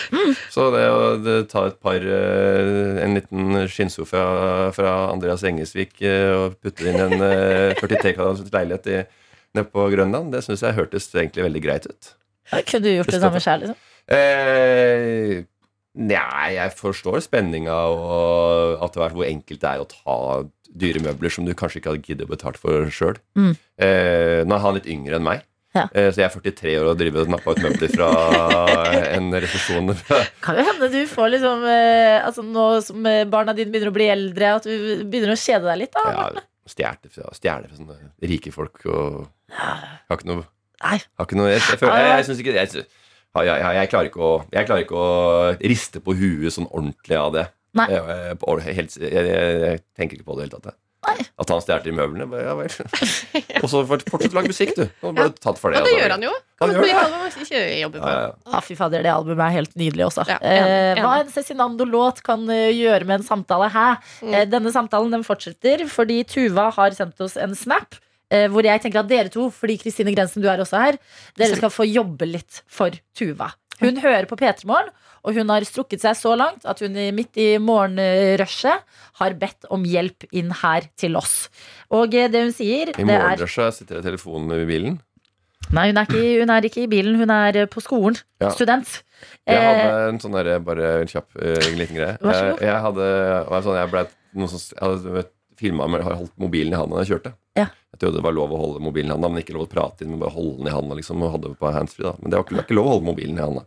Så det å det ta et par En liten skinnsofa fra Andreas Engesvik eh, og putte inn en eh, 43 kvadrats leilighet i, nede på Grønland, det syns jeg hørtes egentlig veldig greit ut. Kunne du gjort det samme sjøl? Liksom? Eh, Nei, jeg forstår spenninga og at det er hvor enkelt det er å ta dyre møbler som du kanskje ikke hadde giddet å betalt for sjøl. Mm. Eh, nå er han litt yngre enn meg. Ja. Eh, så jeg er 43 år og driver og napper ut møbler fra en resepsjon. Kan jo hende du får liksom eh, altså Nå som eh, barna dine begynner å bli eldre, at du begynner å kjede deg litt. da Ja, Stjele fra, fra sånne rike folk og Har ikke noe, Nei. har ikke noe Jeg, jeg, jeg, jeg syns ikke jeg, jeg, klarer ikke å, jeg klarer ikke å riste på huet sånn ordentlig av det. Nei. Jeg, jeg, jeg, jeg tenker ikke på det i det hele tatt. At han stjal de møblene. Ja vel. Og så fortsatt lage musikk, du. Og ble tatt for det. Ja, det gjør han jo. Han gjør det. Ja, ja, ja. Ah, fy fader, det albumet er helt nydelig også. Eh, hva en Cezinando-låt kan eh, gjøre med en samtale her? Mm. Eh, denne samtalen den fortsetter fordi Tuva har sendt oss en snap. eh, hvor jeg tenker at dere to, fordi Kristine Grensen, du er også her, dere skal få jobbe litt for Tuva. Hun hører på P3 Morgen, og hun har strukket seg så langt at hun midt i morgenrushet har bedt om hjelp inn her til oss. Og eh, det hun sier, I det er morgenrushet sitter jeg i telefonen i bilen. Nei, hun er, ikke, hun er ikke i bilen, hun er eh, på skolen. Ja. Student. Jeg Eh, hadde en sånn derre bare en kjapp en liten greie. Vær så god. Eh, Jeg hadde, sånn, jeg ble noe som jeg hadde filma med holdt mobilen i handa da jeg kjørte. Ja. Jeg trodde det var lov å holde mobilen i handa, men ikke lov å prate inn, men bare holde den i handa. Liksom, og hadde på handsfree da Men det var ikke, det er ikke lov å holde mobilen i handa.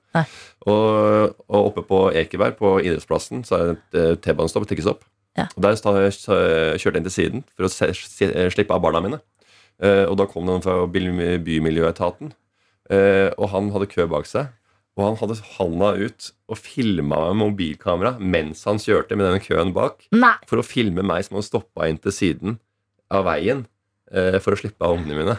Og, og oppe på Ekeberg, på idrettsplassen, så er det et eh, T-banestopp, et trikkestopp. Ja. Og der kjørte jeg inn til siden for å se, se, slippe av barna mine. Uh, og da kom noen fra Bymiljøetaten, uh, og han hadde kø bak seg. Og han hadde handa ut og filma med mobilkamera mens han kjørte med denne køen bak. Nei. For å filme meg som han stoppa inn til siden av veien eh, for å slippe av ungene mine.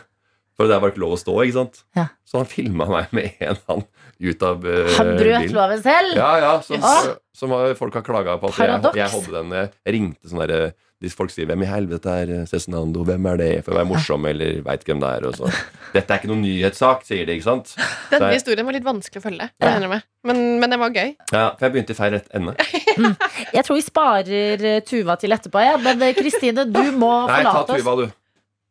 For det var ikke lov å stå, ikke sant? Ja. Så han filma meg med en hand ut av uh, Han brøt loven selv! Ja, ja, som, ja. som som folk har klaga på at jeg, jeg hadde den Jeg ringte sånn derre Hvis folk sier 'Hvem i helvete er eh, Cezinando? Hvem er det?' For å være morsom, eller veit hvem det er. Og så. Dette er ikke noen nyhetssak, sier de, ikke sant? Denne jeg- historien var litt vanskelig å følge. Ja. Jeg med. Men, men det var gøy. Ja, for jeg begynte i feil ende. Jeg tror vi sparer eh, Tuva til etterpå. Ja. Men eh, Kristine, du må Nei, ta forlate oss. Tuva, du.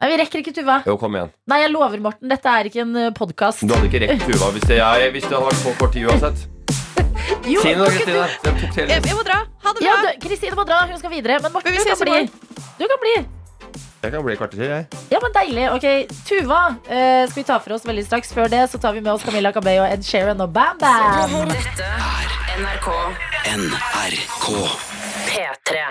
Nei, Vi rekker ikke Tuva. Jo, kom igjen. Nei, jeg lover, Morten. Dette er ikke en podkast. Du hadde ikke rekt Tuva hvis det, jeg, hvis det hadde vært så kort tid uansett. Jo, Si noe, Kristine. Jeg, jeg må dra. Ha det bra. du- Kristine må dra. Hun skal videre. Men Morten, Men vi du kan bli. Du kan bli. Jeg kan bli et kvarter til, jeg. Ja, men Deilig. Ok, Tuva eh, skal vi ta for oss veldig straks. Før det så tar vi med oss Camilla Cabello, Ed Sheeran og Bam Bam. Dette er NRK NRK. P3.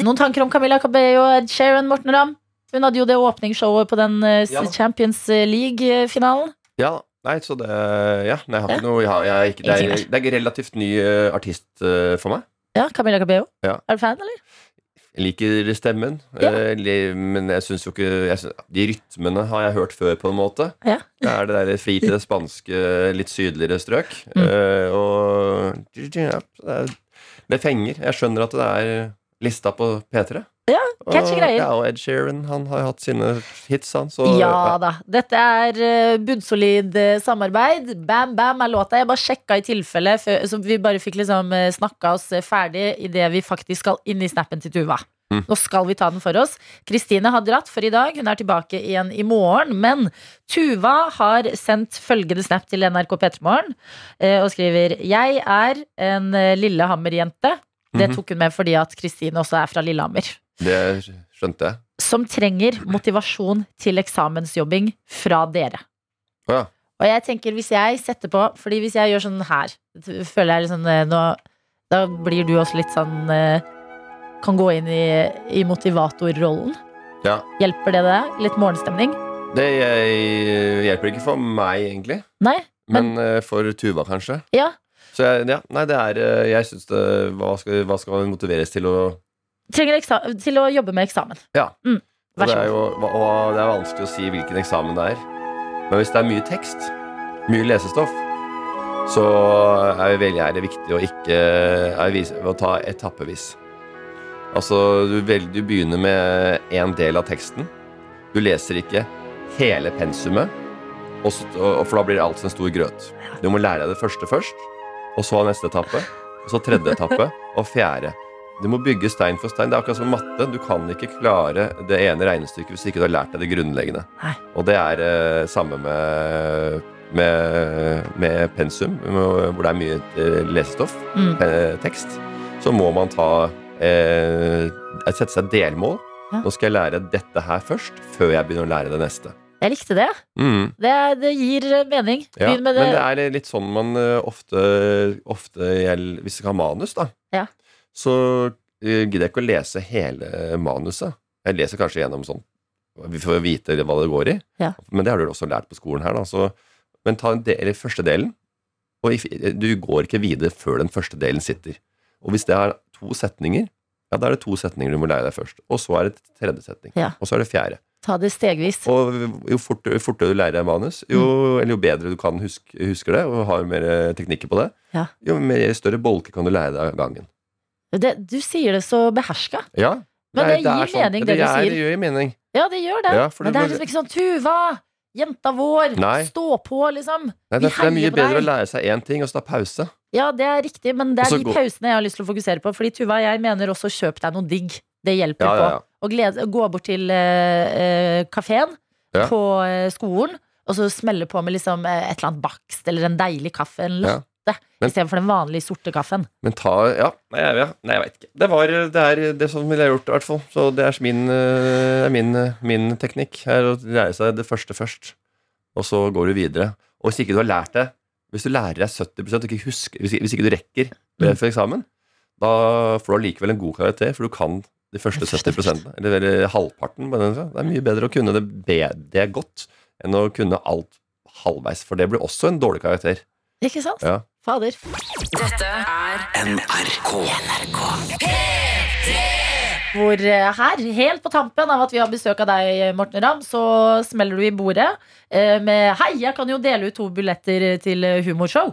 Noen tanker om Camilla Cabello og Ed Sheeran, Morten Ramm? Hun hadde jo det åpningsshowet på den eh, Ja. Champions League-finalen. Ja, nei, så det Ja, nei, jeg har ikke noe jeg har, jeg ikke, det, er, det er relativt ny eh, artist eh, for meg. Ja, Camilla Cabello. Ja. Er du fan, eller? Jeg liker stemmen, Ja. eh, li- men jeg syns jo ikke jeg synes, De rytmene har jeg hørt før, på en måte. Ja. Det er det der fri til det spanske, litt sydligere strøk. Mm. Eh, og ja, det, er, det fenger. Jeg skjønner at det er lista på P3. Ja, catchy greier. Ja, og Ed Sheeran han har hatt sine hits, han. Så Ja da. Dette er uh, bunnsolid eh, samarbeid. Bam Bam er låta. Jeg bare sjekka i tilfelle, før, så vi bare fikk liksom uh, snakka oss eh, ferdig idet vi faktisk skal inn i snappen til Tuva. Mm. Nå skal vi ta den for oss. Kristine har dratt for i dag. Hun er tilbake igjen i morgen. Men Tuva har sendt følgende snap til NRK P3morgen eh, og skriver Jeg er en eh, Lillehammer-jente. Det Mhm. tok hun med fordi at Kristine også er fra Lillehammer. Det skjønte jeg. Som trenger motivasjon til eksamensjobbing fra dere. Ja. Og jeg tenker hvis jeg setter på Fordi hvis jeg gjør sånn her Føler jeg liksom eh, nå, Da blir du også litt sånn eh, Kan gå inn i, i motivatorrollen Ja. Hjelper det deg? Litt morgenstemning? Det eh, hjelper ikke for meg, egentlig. Nei? Men men for Tuva, kanskje. Ja Så jeg, ja, nei, det er eh, Jeg syns det hva skal, hva skal man motiveres til å Trenger til å jobbe med eksamen Ja. mm. Og det er jo og det er vanskelig å si hvilken eksamen det er. Men hvis det er mye tekst, mye lesestoff, så er det veldig viktig å ikke er vis- å ta etappevis. Altså, du, vel, du begynner med en del av teksten. Du leser ikke hele pensumet, og så, og, for da blir alt en stor grøt. Du må lære deg det første først, og så neste etappe, og så tredje etappe, og fjerde. Du må bygge stein for stein. Det er akkurat som matte. Du kan ikke klare det ene regnestykket hvis ikke du har lært deg det grunnleggende. Nei. Og det er eh, samme med, med, med pensum, hvor det er mye eh, lesestoff, Mm. eh, tekst. Så må man ta eh, sette seg delmål. Ja. Nå skal jeg lære dette her først, før jeg begynner å lære det neste. Jeg likte det Mm. Det, det gir mening Ja, med Men det det er litt sånn man eh, ofte, ofte gjelder, Hvis du ikke har manus, da, Ja. så eh, gidder jeg ikke å lese hele manuset. Jeg leser kanskje gjennom sånn Vi får vite hva det går i. Ja. Men det har du også lært på skolen her. Da. Så, men ta en del, eller første delen, og du går ikke videre før den første delen sitter. Og hvis det er to setninger, ja, da er det to setninger du må lære deg først. Og så er det tredje setning. Ja. Og så er det fjerde. Ta det stegvis Og jo fortere, fortere du lærer deg manus, jo, Mm. eller jo bedre du kan huske, husker det, og har mer eh, teknikker på det, Ja. jo mer større bolker kan du lære deg av gangen. det, Du sier det så beherska Ja, Men det det, gir mening, det du er- sier. Det gjør mening. Ja, det gjør det Ja, Men det det er liksom ikke sånn Tuva, jenta vår Nei. Stå på, liksom Nei, det, det er mye bedre å lære seg én ting og så ta pause. Ja, det er riktig, men det er de pausene jeg har lyst til å fokusere på. Fordi Tuva, jeg mener også kjøp deg noe digg. Det hjelper Ja, ja, ja. på. Og glede, gå bort til uh, kafeen Ja. på eh, skolen, og så smelle på med liksom eh, et eller annet bakst eller en deilig kaffe. En latte. Ja. Istedenfor den vanlige sorte kaffen. Men ta Ja, nei, jeg, ja. nei, jeg veit ikke. Det, var, det er det som ville jeg gjort, i hvert fall. Så det er min, eh, er min, eh, min teknikk. Er å lære seg det første først. Og så går du videre. Og hvis ikke du har lært det Hvis du lærer deg 70 og ikke husker Hvis ikke, hvis ikke du rekker det for eksamen, da får du allikevel en god karakter, for du kan de første 70 eller, eller halvparten. Det er mye bedre å kunne det, be, det godt enn å kunne alt halvveis, for det blir også en dårlig karakter. Ikke sant? Ja. Fader. Dette er NRK. Hvor eh, her, helt på tampen av at vi har besøk av deg, Morten Ramm, så smeller du i bordet eh, med Hei, jeg kan jo dele ut to billetter til eh, humorshow.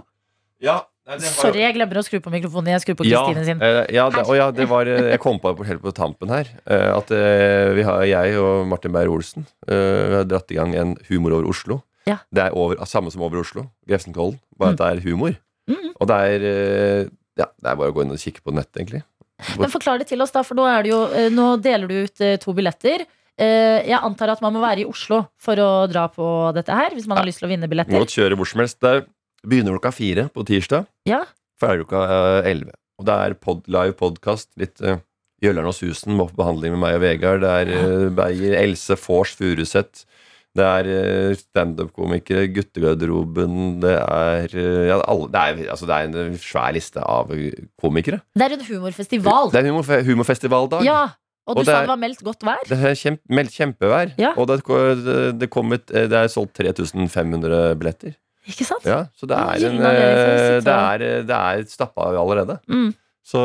Ja, nei, var- Sorry, jeg glemmer å skru på mikrofonen. Jeg skrur på Ja, Kristine sin. eh, ja, det, og ja, det var eh, Jeg kom på helt på tampen her. eh, At vi har, jeg og Martin Beyer-Olsen har dratt i gang en Humor over Oslo. Ja. Det er over, samme som over Oslo. Grefsenkollen. Bare at det er humor. Mm. Og det er Ja, det er bare å gå inn og kikke på nettet, egentlig. Men forklar det til oss, da, for nå, er det jo, nå deler du ut to billetter. Jeg antar at man må være i Oslo for å dra på dette her, hvis man har lyst til å vinne billetter. godt kjøre hvor som helst. Det er- begynner klokka fire på tirsdag. Ja. Ferdig klokka eh, elleve. Og det er pod, live podkast. Litt uh, Jølleren og Susen må på behandling med meg og Vegard. Det er uh, Beyer, Else Fors Furuseth. Det er uh, standup-komikere, Guttegarderoben Det er uh, ja, alle, det, er, altså, det er en svær liste av eh, komikere. Det er en humorfestival. Det er humor, humorfestivaldag. Ja, og du Og det sa det var meldt godt vær. Det er kjempe, meldt kjempevær. Ja. Og det, det, det, kom et, det er solgt 3500 billetter. Ikke sant? Ja, så det er, en, det, å eh, sitte det er, det er stappa allerede. Mm. Så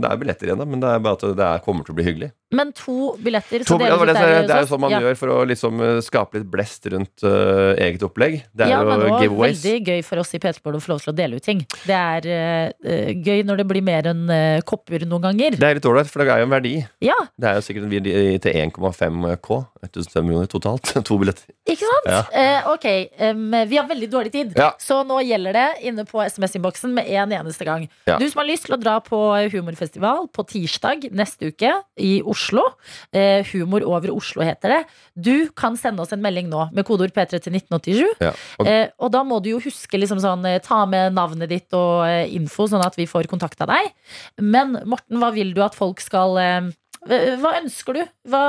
det er billetter igjen, da, men det er bare at det er, kommer til å bli hyggelig. Men to billetter To, så ja, det, det, der det er jo sånn man Ja. gjør for å liksom eh, skape litt blest rundt uh, eget opplegg. Det er Ja, men det også giveaways. veldig gøy for oss i P3 å få lov til å dele ut ting. Det er eh, gøy når det blir mer enn uh, kopper noen ganger. Det er litt ålreit, for det er jo en verdi. Ja, Det er jo sikkert en verdi til 1,5 K. 1500 millioner totalt. to billetter. ikke sant? Ja. Ok, um, vi har veldig dårlig tid. Så nå gjelder det inne på SMS-innboksen med en eneste gang. Du som har lyst til å dra på humorfestival på tirsdag neste uke i Oslo. Eh, humor over Oslo heter det. Du kan sende oss en melding nå med kodeord P3 til 1987. Ja. Og, Eh, og da må du jo huske liksom sånn, eh, ta med navnet ditt og eh, info, sånn at vi får kontakt av deg. Men Morten, hva vil du at folk skal eh, Hva ønsker du? Hva,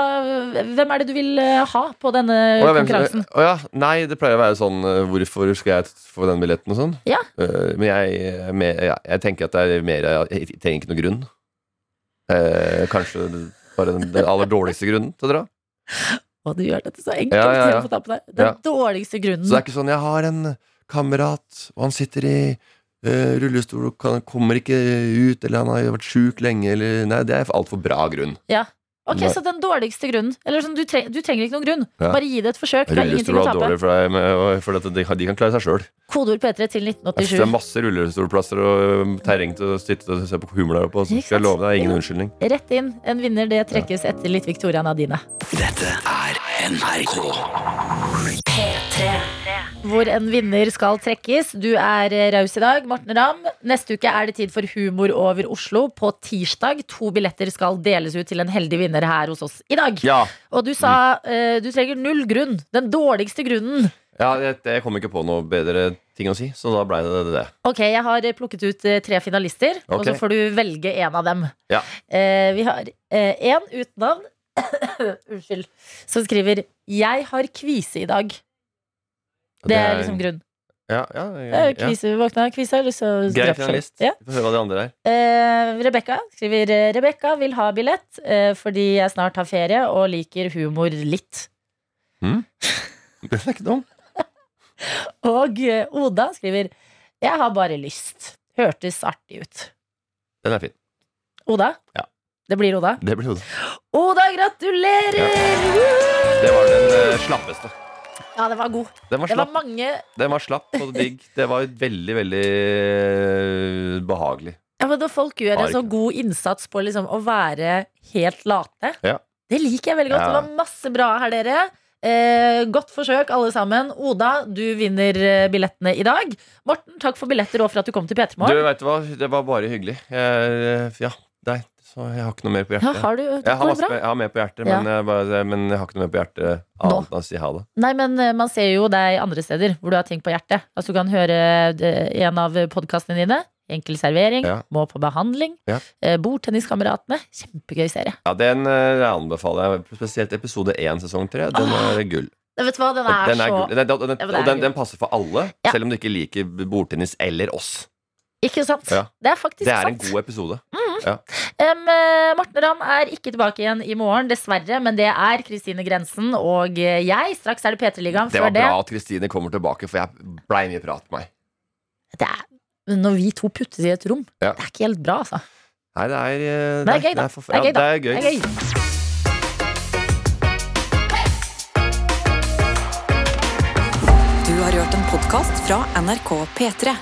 hvem er det du vil eh, ha på denne oh, ja, konkurransen? å ja, nei, det pleier å være sånn eh, Hvorfor skal jeg få den billetten og sånn? Ja. Eh, men jeg, ja, jeg tenker at det er mer Jeg trenger ikke noen grunn. Kanskje bare den, den aller dårligste grunnen til å dra. Å, du gjør dette så enkelt. Ja, ja. Den dårligste grunnen. Så det er ikke sånn jeg har en kamerat, og han sitter i eh, rullestol kan, kommer ikke ut, eller han har vært sjuk lenge, eller Nei, det er altfor bra grunn. Ja. Ok, Så den dårligste grunnen. Eller sånn, du, treng, du trenger ikke noen grunn. Ja. Bare gi det et forsøk. Rullestol er dårlig for deg, med, for at de, de kan klare seg sjøl. Kodeord P3 til 1987. Det er masse rullestolplasser og um, terreng til å sitte og se på humor der oppe. Så skal jeg love deg, ingen unnskyldning. Rett inn. En vinner det trekkes etter litt Victoria Nadine. Dette er NRK. Hvor en vinner skal trekkes. Du er eh, raus i dag, Morten Ramm. Neste uke er det tid for Humor over Oslo. På tirsdag. To billetter skal deles ut til en heldig vinner her hos oss i dag. Ja, Og du sa eh, du trenger null grunn. Den dårligste grunnen. ja jeg, jeg kom ikke på noe bedre ting å si, så da blei det det. Ok, jeg har eh, plukket ut eh, tre finalister, og så får du velge en av dem. Ja. Eh, vi har én uten navn. Unnskyld. Som skriver 'Jeg har kvise i dag'. Det er liksom grunn. Ja, ja, ja, ja. Kvise, våkna av kvise, eller så Grei drap- finalist. Ja. Vi får høre hva de andre er. Eh, Rebekka skriver eh, Rebekka vil ha billett eh, fordi jeg snart har ferie og liker humor litt. Det er ikke dum. Og eh, Oda skriver Jeg har bare lyst. Hørtes artig ut. Den er fin. Oda? Ja. Det blir Oda. Det blir Oda. Oda, gratulerer! Det var den uh, slappeste. Ja, det var god. Den var Det var mange Den var slapp og digg. Det var veldig, veldig eh, behagelig. ja, men Når folk gjør en så god innsats på liksom å være helt late, Ja. det liker jeg veldig godt. Ja. Det var masse bra her, dere. Eh, godt forsøk, alle sammen. Oda, du vinner eh, billettene i dag. Morten, takk for billetter og for at du kom til P3 Du, Morgen. vet du hva? Det var bare hyggelig. Jeg, ja, nei, så jeg har ikke noe mer på Ja, hjertet. har du, jeg, har masse, jeg har mer på hjertet, Ja. men, jeg bare, men jeg har ikke noe mer på hjertet annet enn å si ha det. Nei, men eh, man ser jo deg andre steder hvor du har ting på hjertet. Altså, du kan høre eh, en av podkastene dine. Enkel servering. Ja. Må på behandling. Ja. Eh, Bordtenniskameratene. Kjempegøy serie. Ja, Den jeg anbefaler jeg. Spesielt episode 1 sesong 3. Den er gull. Vet du hva, den er, Den er så gull. Den, den, Ja, og den, passer for alle, Ja. selv om du ikke liker bordtennis eller oss. Ikke sant? Ja. Det er faktisk sant. Det er en god episode. Em, Um, Morten Ramm er ikke tilbake igjen i morgen, dessverre. Men det er Kristine Grensen og jeg. Straks er det P3-ligaen. Det var det, bra at Kristine kommer tilbake, for jeg blei mye prat med meg. det er, Når vi to puttes i et rom, Ja. det er ikke helt bra, altså. Nei, det er det gøy, da. forf- Det er gøy, ja, da. det er gøy. Det er gøy. Du har hørt en podkast fra NRK P3.